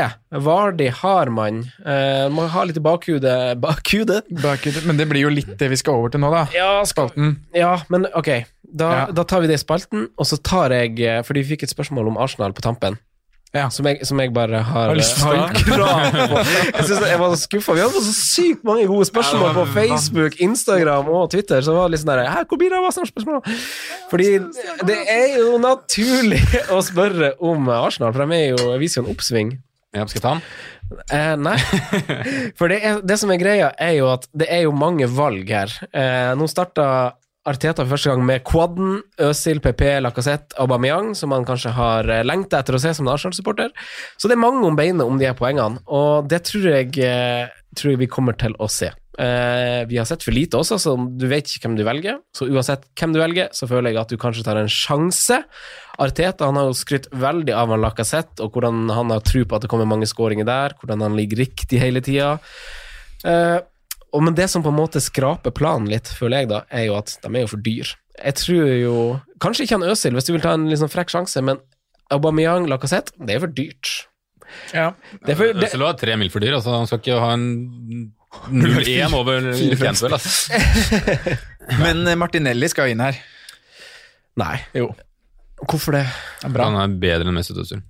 Vardi Harman. Uh, må ha litt i bakhudet [LAUGHS] Bakhudet? Bakhudet, Men det blir jo litt det vi skal over til nå, da. Ja, Spalten. ja, men ok. Da, Ja. da tar vi det i spalten, og så tar jeg eh, Fordi vi fikk et spørsmål om Arsenal på tampen. Ja. Som, jeg, som jeg bare har, Har lyst til å har krav på. Jeg, synes jeg var så skuffa. Vi hadde fått så sykt mange gode spørsmål på Facebook, Instagram og Twitter. Så var det litt sånn der hvor blir det av Arsenal-spørsmål? Fordi det er jo naturlig å spørre om Arsenal, for de er jo, viser jo en oppsving. Ja, skal jeg ta den? Eh, nei. For det, er, det som er greia, er jo at det er jo mange valg her. Eh, nå starta Arteta for første gang med quaden, Øzil, PP, Lacassette, Aubameyang, som han kanskje har eh, lengta etter å se som en Arsenal-supporter. Så det er mange om beinet om de her poengene, og det tror jeg, eh, tror jeg vi kommer til å se. Eh, vi har sett for lite også, så du vet ikke hvem du velger. Så uansett hvem du velger, så føler jeg at du kanskje tar en sjanse. Arteta han har jo skrytt veldig av han Lacassette, og hvordan han har tro på at det kommer mange skåringer der, hvordan han ligger riktig hele tida. Eh, og men det som på en måte skraper planen litt, føler jeg da, er jo at de er jo for dyr. Jeg tror jo Kanskje ikke han Øzil, hvis du vil ta en sånn frekk sjanse, men Aubameyang, Lacassette, det er for dyrt. Ja. Det er for, det, Øzil var tre mil for dyr, altså han skal ikke ha en 0-1 [LAUGHS] over Cantwell. Altså. [LAUGHS] Men eh, Martinelli skal inn her. nei. Jo. Hvorfor det? Det er bra. Han er bedre enn Mesut Özil.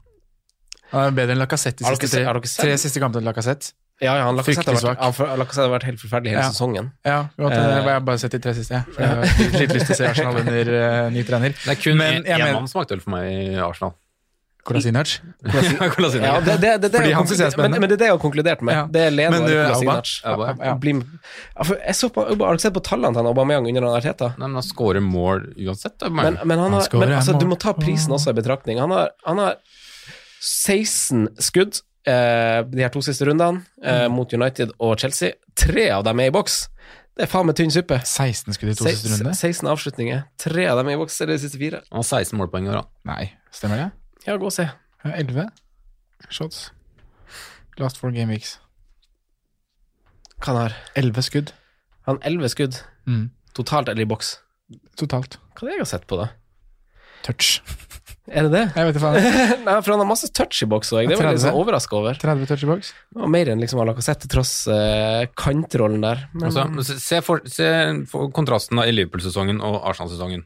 Han er bedre enn Lacassette de siste tre, tre siste kampene til Lacassette. Ja, ja, han Lacassette har, har vært helt forferdelig hele Ja. sesongen. Ja, godt, uh, jeg har bare sett de tre siste, jeg. For jeg har litt lyst til å se Arsenal under uh, ny trener. Det er kun Men én mann som er aktuell for meg i Arsenal. Kolasinac. [LAUGHS] Kolasinac. Ja, det, det, det, det, Fordi han synes jeg er konkludert- men, spennende. men det er det jeg har konkludert med. Ja. Det er Leno Men og du, Kolasinac. Ja, ja. Jeg så på, har ikke sett på tallene til han Aubameyang under den Arteta? Nei, men han scorer mål uansett. Men, men, har, men altså, mål. du må ta prisen også i betraktning. Han har, han har 16 skudd eh, de her to siste rundene eh, mot United og Chelsea. Tre av dem er i boks. Det er faen meg tynn suppe. 16 skudd i to Se- siste runde? 16 avslutninger. Tre av dem er i boks, eller de siste fire. Han har 16 målpoeng i år, da. Nei, stemmer det? Ja, gå og se. 11 shots. Last four game weeks. Hva han har 11 skudd han? 11 skudd mm. totalt eller i boks. totalt. Hva er det jeg har sett på, da? Touch. Er det det? Jeg vet ikke faen. [LAUGHS] Nei, for han har masse touch i boks òg. Det var jeg litt 30. sånn overraska over. 30 touch i boks? Og mer enn liksom sett til tross eh, kantrollen der. Men, Altså, se- for, se for kontrasten i Liverpool-sesongen og Arsenal-sesongen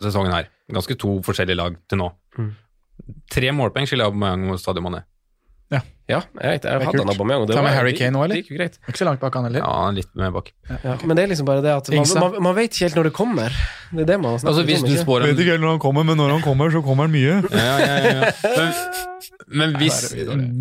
Sesongen her. Ganske to forskjellige lag til nå. Mm. Tre målpoeng skiller Aubameyang og Stadion Mané. Ja, jeg vet. Jeg hadde han. Aubameyang. Ta med var- Harry Kane nå, eller? Det gikk jo greit. Ikke så langt bak han heller. Ja, han er litt mer bak. Ja, men det er liksom bare det at man, man, man vet ikke helt når det kommer. Det er det man snakker Altså, hvis om. du ikke? en ikke helt når han kommer, men når han kommer, så kommer han mye. [LAUGHS] ja, ja, ja, ja. Men, men hvis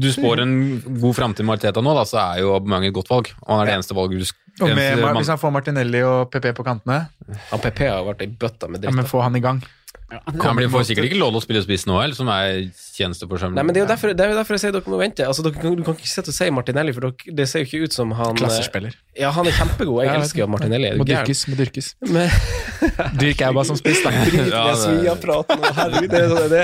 du spår en god framtid med Arteta nå, da, så er jo Aubameyang et godt valg. Og han er det eneste valget du skal Og med, hvis han får Martinelli og PP på kantene, Ja, PP har vært i bøtta med ja, men få han i gang. Han blir får sikkert ikke lov til å spille spiss nå, eller som er tjenesteforsømmelig. Nei, men det er jo derfor, det er jo derfor jeg sier dere må vente. Altså, dere kan, du kan ikke sitte og si Martinelli, for dere, det ser jo ikke ut som han eh, Klassespiller. Ja, han er kjempegod. Jeg elsker jo Martinelli. Må dyrkes, må dyrkes. Men [LAUGHS] Dyrk bare som spiss, da. [LAUGHS] drit i Ja, Svia-praten. og Herregud, det er sånn det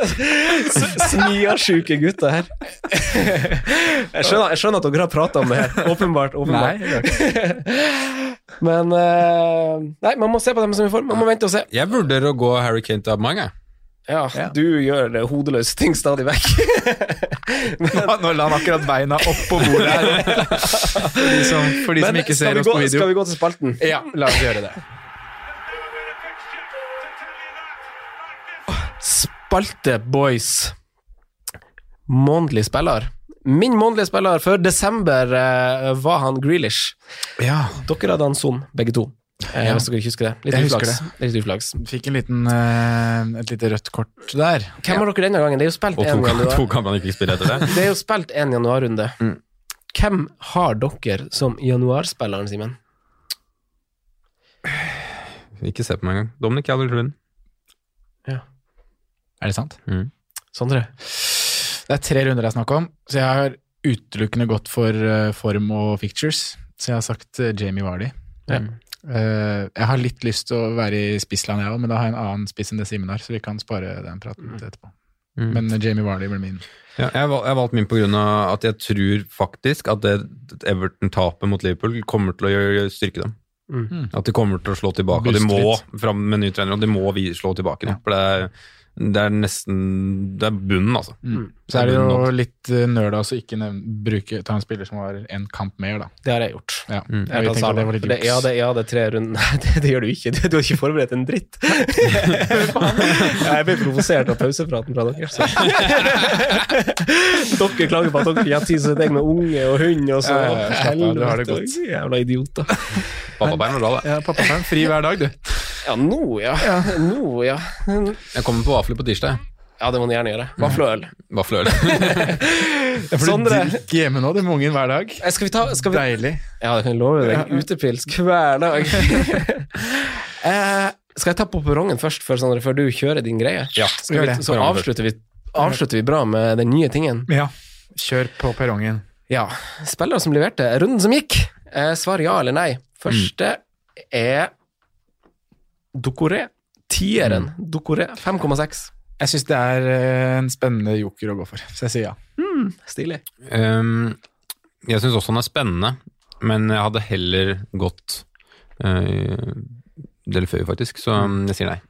[LAUGHS] S- Svia-sjuke gutter her. Jeg skjønner, jeg skjønner at dere har prata om det her. Åpenbart. åpenbart. Nei. Men eh, Nei, man må se på dem som er i form. Man må vente og se. Jeg vurderer å gå Harry Kane til Abmanga. Ja, Ja. du gjør hodeløse ting stadig vekk. [LAUGHS] Nå, nå la han akkurat beina opp på bordet her. For de som, for de som ikke ser oss gå, på video. skal vi gå til spalten? Ja, la oss gjøre det. Spalte Boys. Månedlig spiller. Min månedlige spiller for desember eh, var han Grealish. Ja, Dere hadde han Son, begge to. Eh, Ja. Hvis dere ikke husker det. Litt Jeg husker Det. Litt uflaks. fikk en liten, uh, et lite rødt kort der. Hvem har dere denne gangen? Det er jo spilt én to, en januar. to kamper han ikke spille etter det. [LAUGHS] Det er jo spilt en januarrunde. Mm. Hvem har dere som januarspilleren, Simen? Ikke se på meg engang. Dominic Calvert-Lund. Er det sant? Mm. Sondre? Det er tre runder det er snakk om, så jeg har utelukkende gått for eh, form og fictures. Så jeg har sagt Jamie Vardy. Ja. Eh, jeg har litt lyst til å være i spissland, jeg òg, men da har jeg en annen spiss enn det Simen har, så vi kan spare den praten til etterpå. Mm. Men eh, Jamie Warley blir min. Ja, jeg har jeg har valgt min av at jeg tror faktisk at det Everton-tapet mot Liverpool kommer til å styrke dem. Mm. At de kommer til å slå tilbake. Og de må fram med ny trener, og de må vi slå tilbake nå. Ja. For det er, det er nesten Det er bunnen, altså. Mm. Så er det jo litt uh, nerd å ikke nevne, bruke, ta en spiller som har en kamp mer, da. Det har jeg gjort. Ja. Mm. Jeg jeg det var litt det, ja, det, ja, det er tre runder Nei, det, det gjør du ikke. Du, har ikke forberedt en dritt. jeg ble provosert av pausepraten fra dere. Så. dere klager på at dere ikke har tid til deg med unge og hund, og så Ja, ja, ja, slapp du har det helvete, godt. Jævla idioter. Pappaperm er bra, det. Ja, pappaperm, fri hver dag, du. Ja, nå, ja. Nå, ja. Jeg kommer på vafler på tirsdag. Ja, det må du gjerne gjøre. Vafle og øl. Vafle og øl. [LAUGHS] Vafleøl. Sondre, drikker hjemme nå, det er med ungen hver dag. eh, skal vi ta skal vi, Deilig. Ja, det kan jeg love deg. Utepils hver dag. [LAUGHS] eh, skal jeg ta på perrongen først, før, Sondre, før du kjører din greie? Ja, Skal gjør vi, det. så avslutter vi, avslutter vi bra med den nye tingen. Ja. Kjør på perrongen. Ja. Spillere som leverte. Runden som gikk. Eh, svar ja eller nei. Første er Dokoré. Tieren. Dokoré 5,6. Jeg syns det er eh, en spennende joker å gå for, så jeg sier ja. Stilig. Um, jeg syns også han er spennende, men jeg hadde heller gått uh, Delfeu, faktisk, så um, jeg sier nei.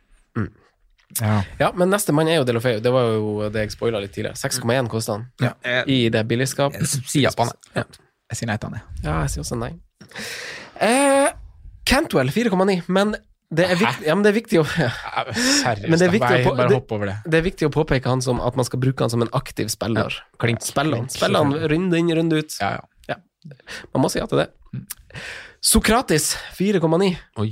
Ja. Ja, men neste mann er jo Delofeu. Det var jo det jeg spoila litt tidligere. 6,1 kosta han ja. i det billigskap. sier ja på han. Ja. Jeg sier nei til han, jeg. Ja, jeg sier også nei. Eh, Cantwell 4,9, men det er, viktig, ja, men det er viktig å Seriøst, Men det er viktig å Bare- bare det- hopp over det. Det er viktig å påpeke han som at man skal bruke han som en aktiv spiller. Klink. Spille han, Klink, han runde inn, runde ut. Ja, ja. Man må si ja til det. Sokratis 4,9. Oi.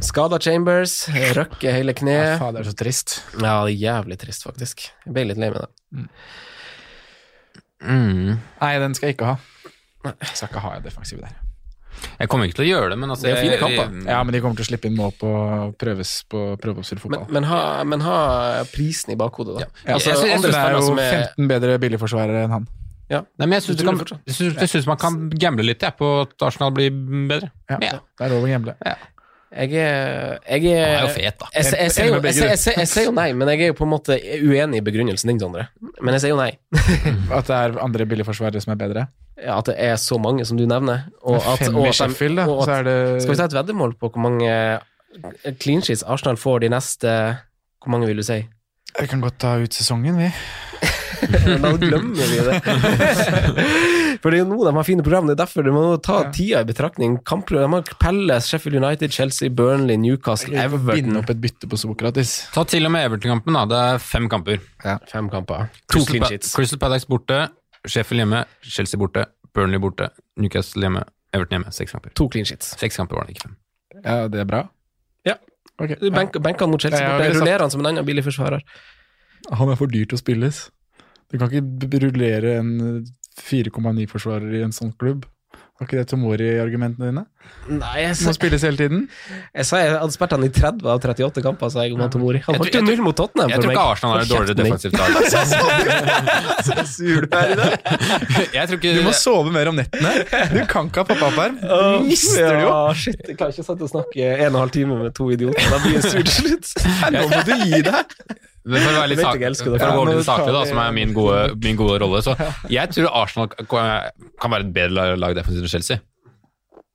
Skada Chambers, røkke hele ja kneet. faen, det er så trist. Ja, det er jævlig trist, faktisk. Jeg ble litt lei med det. Mm. Nei, den skal jeg ikke ha. Jeg skal ikke ha en defensiv der. Jeg kommer ikke til å gjøre det, men altså Det er fine kamper. Ja, men de kommer til å slippe inn mål på prøves på prøveoppstyrt Men, fotball. men, ha, men ha prisen i bakhodet, da. Ja, Altså, jeg synes- jeg synes det er jo er 15 bedre billigforsvarere enn han. ja. Nei, men jeg syns kan- jeg syns- jeg syns man kan gamble litt jeg, på at Arsenal blir bedre. Ja, Ja. Det er lov å gamble. Jeg er, jeg er er jo fet, da. Jeg, jeg, jeg, sier jo, jeg, sier- jeg, jeg jo nei, men jeg er jo på en måte uenig i begrunnelsen din, Sondre. Men jeg sier jo nei. [LAUGHS] At det er andre billigforsvarere som er bedre. Ja, at det er så mange som du nevner. Og at, Fem og at, Sheffield, da. og at, det skal vi ta et veddemål på hvor mange clean sheets Arsenal får de neste Hvor mange vil du si? Vi kan godt ta ut sesongen, vi. [LAUGHS] [LAUGHS] Da glemmer vi det. For det er jo nå de har fine program. Det er derfor du må ta tida i betraktning. Kampler, de har Pelles, Sheffield United, Chelsea, Burnley, Newcastle, Everton binde opp et bytte på Sokratis. Ta til og med Everton-kampen, da. Det er fem kamper. Ja. Fem kamper. To Crystal clean sheets. Crystal Palace borte, Sheffield hjemme, Chelsea borte, Burnley borte, Newcastle hjemme, Everton hjemme. Seks kamper. To clean sheets. Seks kamper var det, ikke fem. Ja, det er bra. Ja. Ok. Du benk, benker han mot Chelsea Ja, ja, borte. Rullerer han som en annen billig forsvarer. Han er for dyr til å spilles. Du kan ikke rullere en 4,9-forsvarer i en sånn klubb. Var ikke det Tomori-argumentene dine? Nei, jeg, Må sa- spilles hele tiden? [LAUGHS] jeg sa jeg hadde spilt han i 30 av 38 kamper, sa jeg om Tomori. Han Jeg holdt jo null mot Tottenham Jeg for tror ikke Arsenal er et dårligere defensivt lag. [LAUGHS] Så sur du er i dag. [LAUGHS] Jeg tror ikke Du må sove mer om nettene. Du kan ikke ha pappaperm. Du mister det jo. Ja, shit, jeg klarer ikke å og snakke en og en halv time med to idioter. Da blir jeg sur til slutt. Nå må du gi deg. Men for å være litt Jeg sak, jeg for å gå til det da, som er min gode, min gode rolle, så jeg tror Arsenal kan være et bedre lag defensivt enn Chelsea.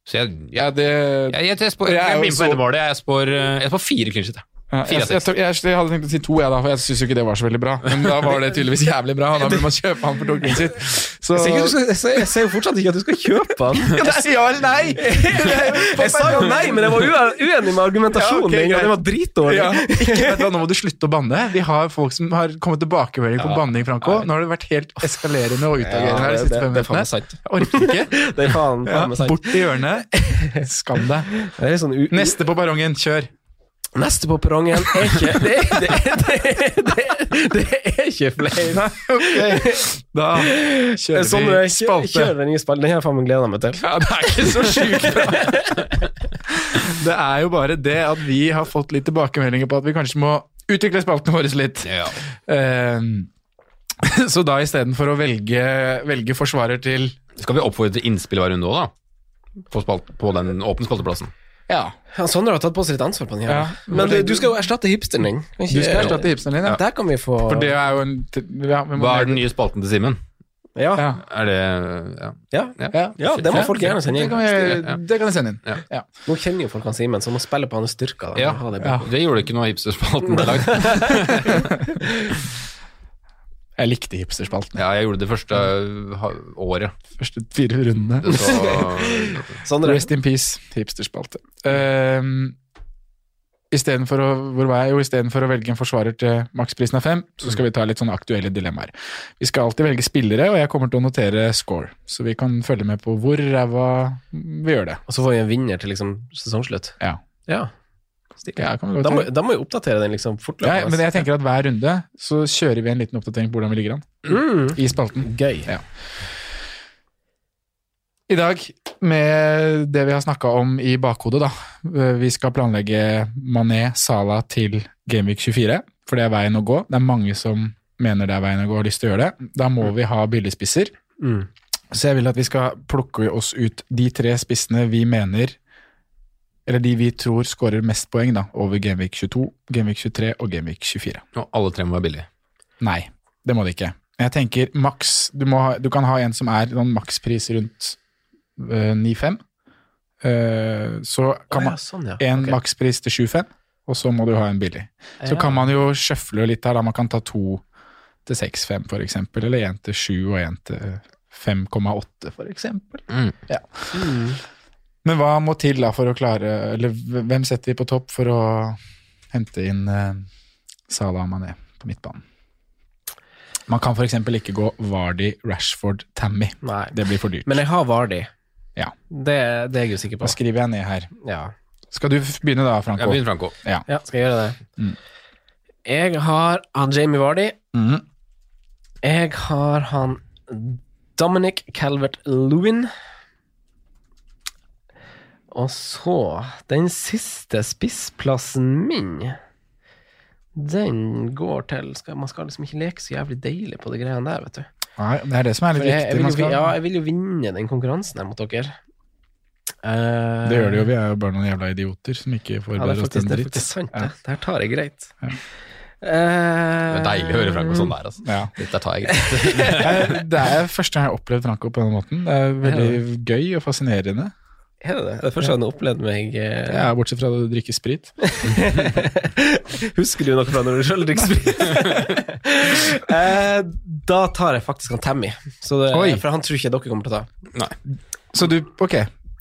Så jeg, jeg, Ja, det jeg, jeg, jeg, spår, Jeg jeg. Jeg spår, eh, jeg spår fire clean. Jeg. jeg, jeg, jeg, jeg hadde tenkt å si to, jeg da, for jeg syns jo ikke det var så veldig bra. Men da var det tydeligvis jævlig bra, og da burde man kjøpe han for to sitt. Så Jeg jeg, jeg sier jo fortsatt ikke at du skal kjøpe han. [LAUGHS] Ja, sa jo nei! [LAUGHS] Jeg sa jo nei, men jeg var uenig med argumentasjonen Ja, okay. Den var dritdårlig. Ja, ikke, da, Nå må du slutte å banne. Vi har folk som har kommet tilbakemelding på Ja. banning, Franco. Nå har det vært helt eskalerende og utagerende her de siste fem minuttene. Jeg orker ikke. [LAUGHS] Det er faen, faen ja, bort i hjørnet. Skam deg. Sånn Neste på barongen, kjør. Neste på perrongen er ikke Det, det, det, det, er ikke flere. Okay. Da kjører Sånn, vi kjører den nye spalten. Den har jeg faen meg gleda meg til. Ja, det er ikke så sjukt bra. [LAUGHS] Det er jo bare det at vi har fått litt tilbakemeldinger på at vi kanskje må utvikle spalten vår litt. Ja. Um, [LAUGHS] Så da istedenfor å velge, velge forsvarer til Skal vi oppfordre til innspill hver runde òg, da? På, spalt, på den åpne spalteplassen. Ja, Ja, Sondre har tatt på seg litt ansvar på den. Ja. Men du, du skal jo erstatte hipsteren din. Du skal erstatte hipsteren din, ja. Der kan vi få For det er jo en ja, vi må- Hva er den nye spalten til Simen? Ja. Ja. Er det ja. Ja. Ja. ja, det må folk gjerne sende Det inn. kan, vi, det kan jeg sende inn. Ja. Ja. Nå kjenner jo folk han Simen, så må spille på hans styrker. da. Ja, det. Det gjorde ikke noe av hipsterspalten. [LAUGHS] [LAUGHS] Jeg likte hipsterspalten. Ja, jeg gjorde det første ha- året. Første fire rundene. Så, [LAUGHS] Sondre, Rest in peace, hipsterspalte. Um, Istedenfor å, hvor var jeg? Jo, istedenfor å velge en forsvarer til maksprisen av fem, så skal vi ta litt sånne aktuelle dilemmaer. Vi skal alltid velge spillere, og jeg kommer til å notere score. Så vi kan følge med på hvor ræva vi gjør det. og så får vi en vinner til liksom sesongslutt. Ja. Ja. Ja, Da må, da må vi oppdatere den liksom ja, men jeg tenker at hver runde så kjører vi en liten oppdatering på hvordan vi ligger an mm. i spalten. Gøy. I dag, med det vi har snakka om i bakhodet, da. eh, Vi skal planlegge Mané Sala til Gameweek 24, for det er veien å gå. Det er mange som mener det er veien å gå og har lyst til å gjøre det. Da må vi ha billigspisser. Mm. Så jeg vil at vi skal plukke oss ut de tre spissene vi mener eller de vi tror skårer mest poeng da, over Genvik 22, Genvik 23 og Genvik 24. og alle tre må være billige. Nei, det må det ikke. Jeg tenker maks Du, ha, du kan ha en som er noen makspris rundt øh, 9-5. Uh, så kan oh, man ja, sånn, ja. en okay. makspris til 7-5, og så må du ha en billig. Så Ja. kan man jo sjøfle litt her, da. Man kan ta to til 6-5 for eksempel, eller én til 7 og én til 5,8 for eksempel. Mm. Mm. Men hva må til da for å klare Eller hvem setter vi på topp for å hente inn eh, Salah Mané på midtbanen? Man kan f.eks. ikke gå Vardy, Rashford, Tammy. Nei. Det blir for dyrt. Men jeg har Vardi. Ja. Det, det er jeg jo sikker Da på. skriver jeg ned her. Ja. Skal du begynne da, Jeg Franco? begynner, Franco. Ja. ja, skal jeg gjøre det? Mm. Jeg har han Jamie Vardy. Mm. Jeg har han Dominic Calvert-Lewin. Og så Den siste spissplassen min Den går til skal, Man skal liksom ikke leke så jævlig deilig på de greiene der, vet du. Nei, det er det som er For litt jeg, jeg, viktig. vil jo, skal, ja, jeg vil jo vinne den konkurransen her mot dere. Uh, det gjør det jo. Vi er jo bare noen jævla idioter som ikke Ja, forbereder er oss til faktisk, dritt. det er faktisk sant, det. Det her tar jeg greit. Ja. Uh, Det er deilig å høre Franco sånn der, altså. Ja. Dette tar jeg greit. [LAUGHS] Det er første gang jeg har opplevd Franco på denne måten. Det er veldig gøy og fascinerende. Er det det? Det er første gang jeg har opplevd meg eh, Ja, Bortsett fra at du drikker sprit. [LAUGHS] Husker du noe fra når du sjøl drikker sprit? [LAUGHS] eh, da tar jeg faktisk han Tammy, så det, for han tror ikke dere kommer til å ta. Nei. Så du, ok,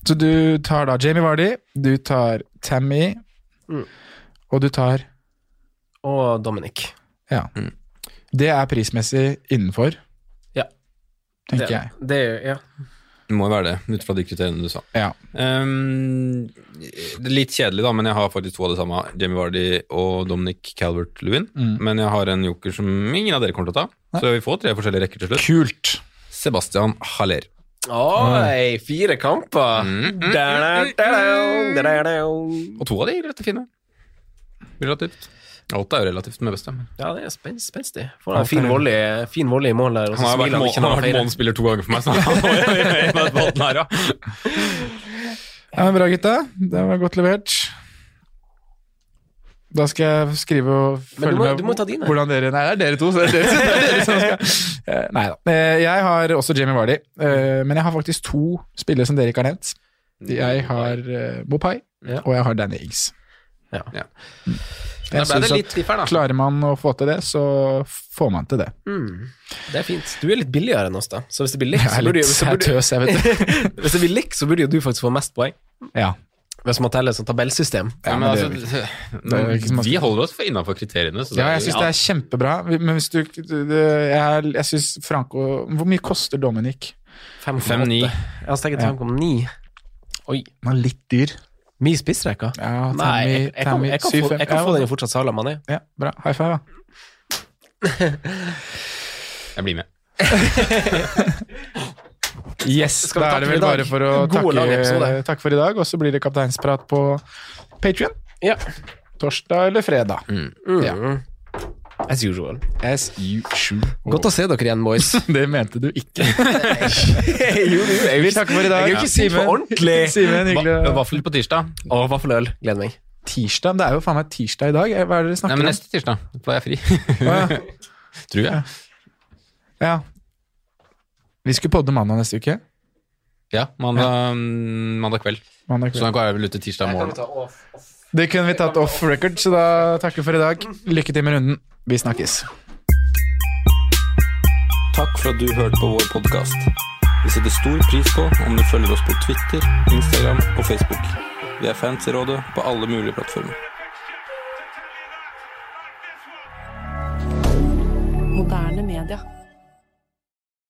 så du tar da Jamie Vardy, du tar Tammy, Mm. og du tar Og Dominic. Ja. Mm. Det er prismessig innenfor, Ja. tenker det, jeg. Det er jo, ja. Det må jo være det, ut fra de kriteriene du sa. Ja. Um, det er litt kjedelig, da, men jeg har faktisk to av det samme. Jamie Vardy og Dominic Calvert-Lewin. Mm. Men jeg har en joker som ingen av dere kommer til å ta, så vi får tre forskjellige rekker til slutt. Kult. Sebastian Haller. Oi, fire kamper! Mm, mm, Da-da-da-da, da-da-da. Og to av de er rette fine. Relativt. Åtte er jo relativt med beste. Ja, det er spen spenstig. Får en fin volley, fin volley i mål der, og så Han har vært, må- han har vært månedsspiller to ganger for meg, så han her, [LAUGHS] [LAUGHS] ja. Ja, Bra, gutta. Det var godt levert. Da skal jeg skrive og Men følge du må- med du må ta dine. hvordan dere Nei, det er dere to. Så det er dere, det er dere som skal [LAUGHS] Eh, Nei da. Eh, Jeg har også Jamie Vardy, eh, men jeg har faktisk to spillere som dere ikke har nevnt. Jeg har Bopai, og jeg har Danny Ings. Ja. Ja. Jeg synes at differ. Klarer man å få til det, så får man til det. Mm, det er fint. Du er litt billigere enn oss, da. Så hvis det blir [LAUGHS] likt, så burde, så burde, tøs, jeg vet det. [LAUGHS] hvis det blir likt, så burde jo du faktisk få mest poeng. Ja. Hvis man teller sånn tabellsystem. Ja, men altså, [LAUGHS] det vi holder oss for innafor kriteriene. Så Ja, jeg syns det er kjempebra, men hvis du du- du- Jeg, jeg syns Franco Hvor mye koster Dominic? 5,9. Jeg har steget Ja. 5,9. Oi. Den er litt dyr. Mi spissrekka? Ja, Nei, jeg, jeg, kan, jeg, kan få, jeg kan få den i fortsatt Salah Mané. Ja, bra. High five, da. Jeg blir med. [LAUGHS] Yes, da er det vel bare for å takke, takke for i dag, og så blir det kapteinsprat på Patrion. Ja. Torsdag eller fredag. Mm. Ja. As usual. As usual. Godt å se dere igjen, boys. [LAUGHS] Det mente du ikke. [LAUGHS] [LAUGHS] jo, du, jeg, Vi takker for i dag. Jeg er ikke si for ordentlig. Simen, hyggelig. Va- Vaffel på tirsdag. Og vaffeløl. Gleder meg. Tirsdag? Det er jo faen meg tirsdag i dag. Hva er det dere snakker om? Nei, men neste tirsdag. Da er jeg fri. Ja. Tror jeg. Ja. Vi skulle podde mandag neste uke. Ja, mandag, ja. mandag kveld. Mandag Så kveld. da går jeg vel ut til tirsdag morgen. Det kunne vi tatt off record, så da takker vi for i dag. Lykke til med runden. Vi snakkes. Takk for at du hørte på vår podkast. Vi setter stor pris på om du følger oss på Twitter, Instagram og Facebook. Vi er fans i rådet på alle mulige plattformer. Moderne media.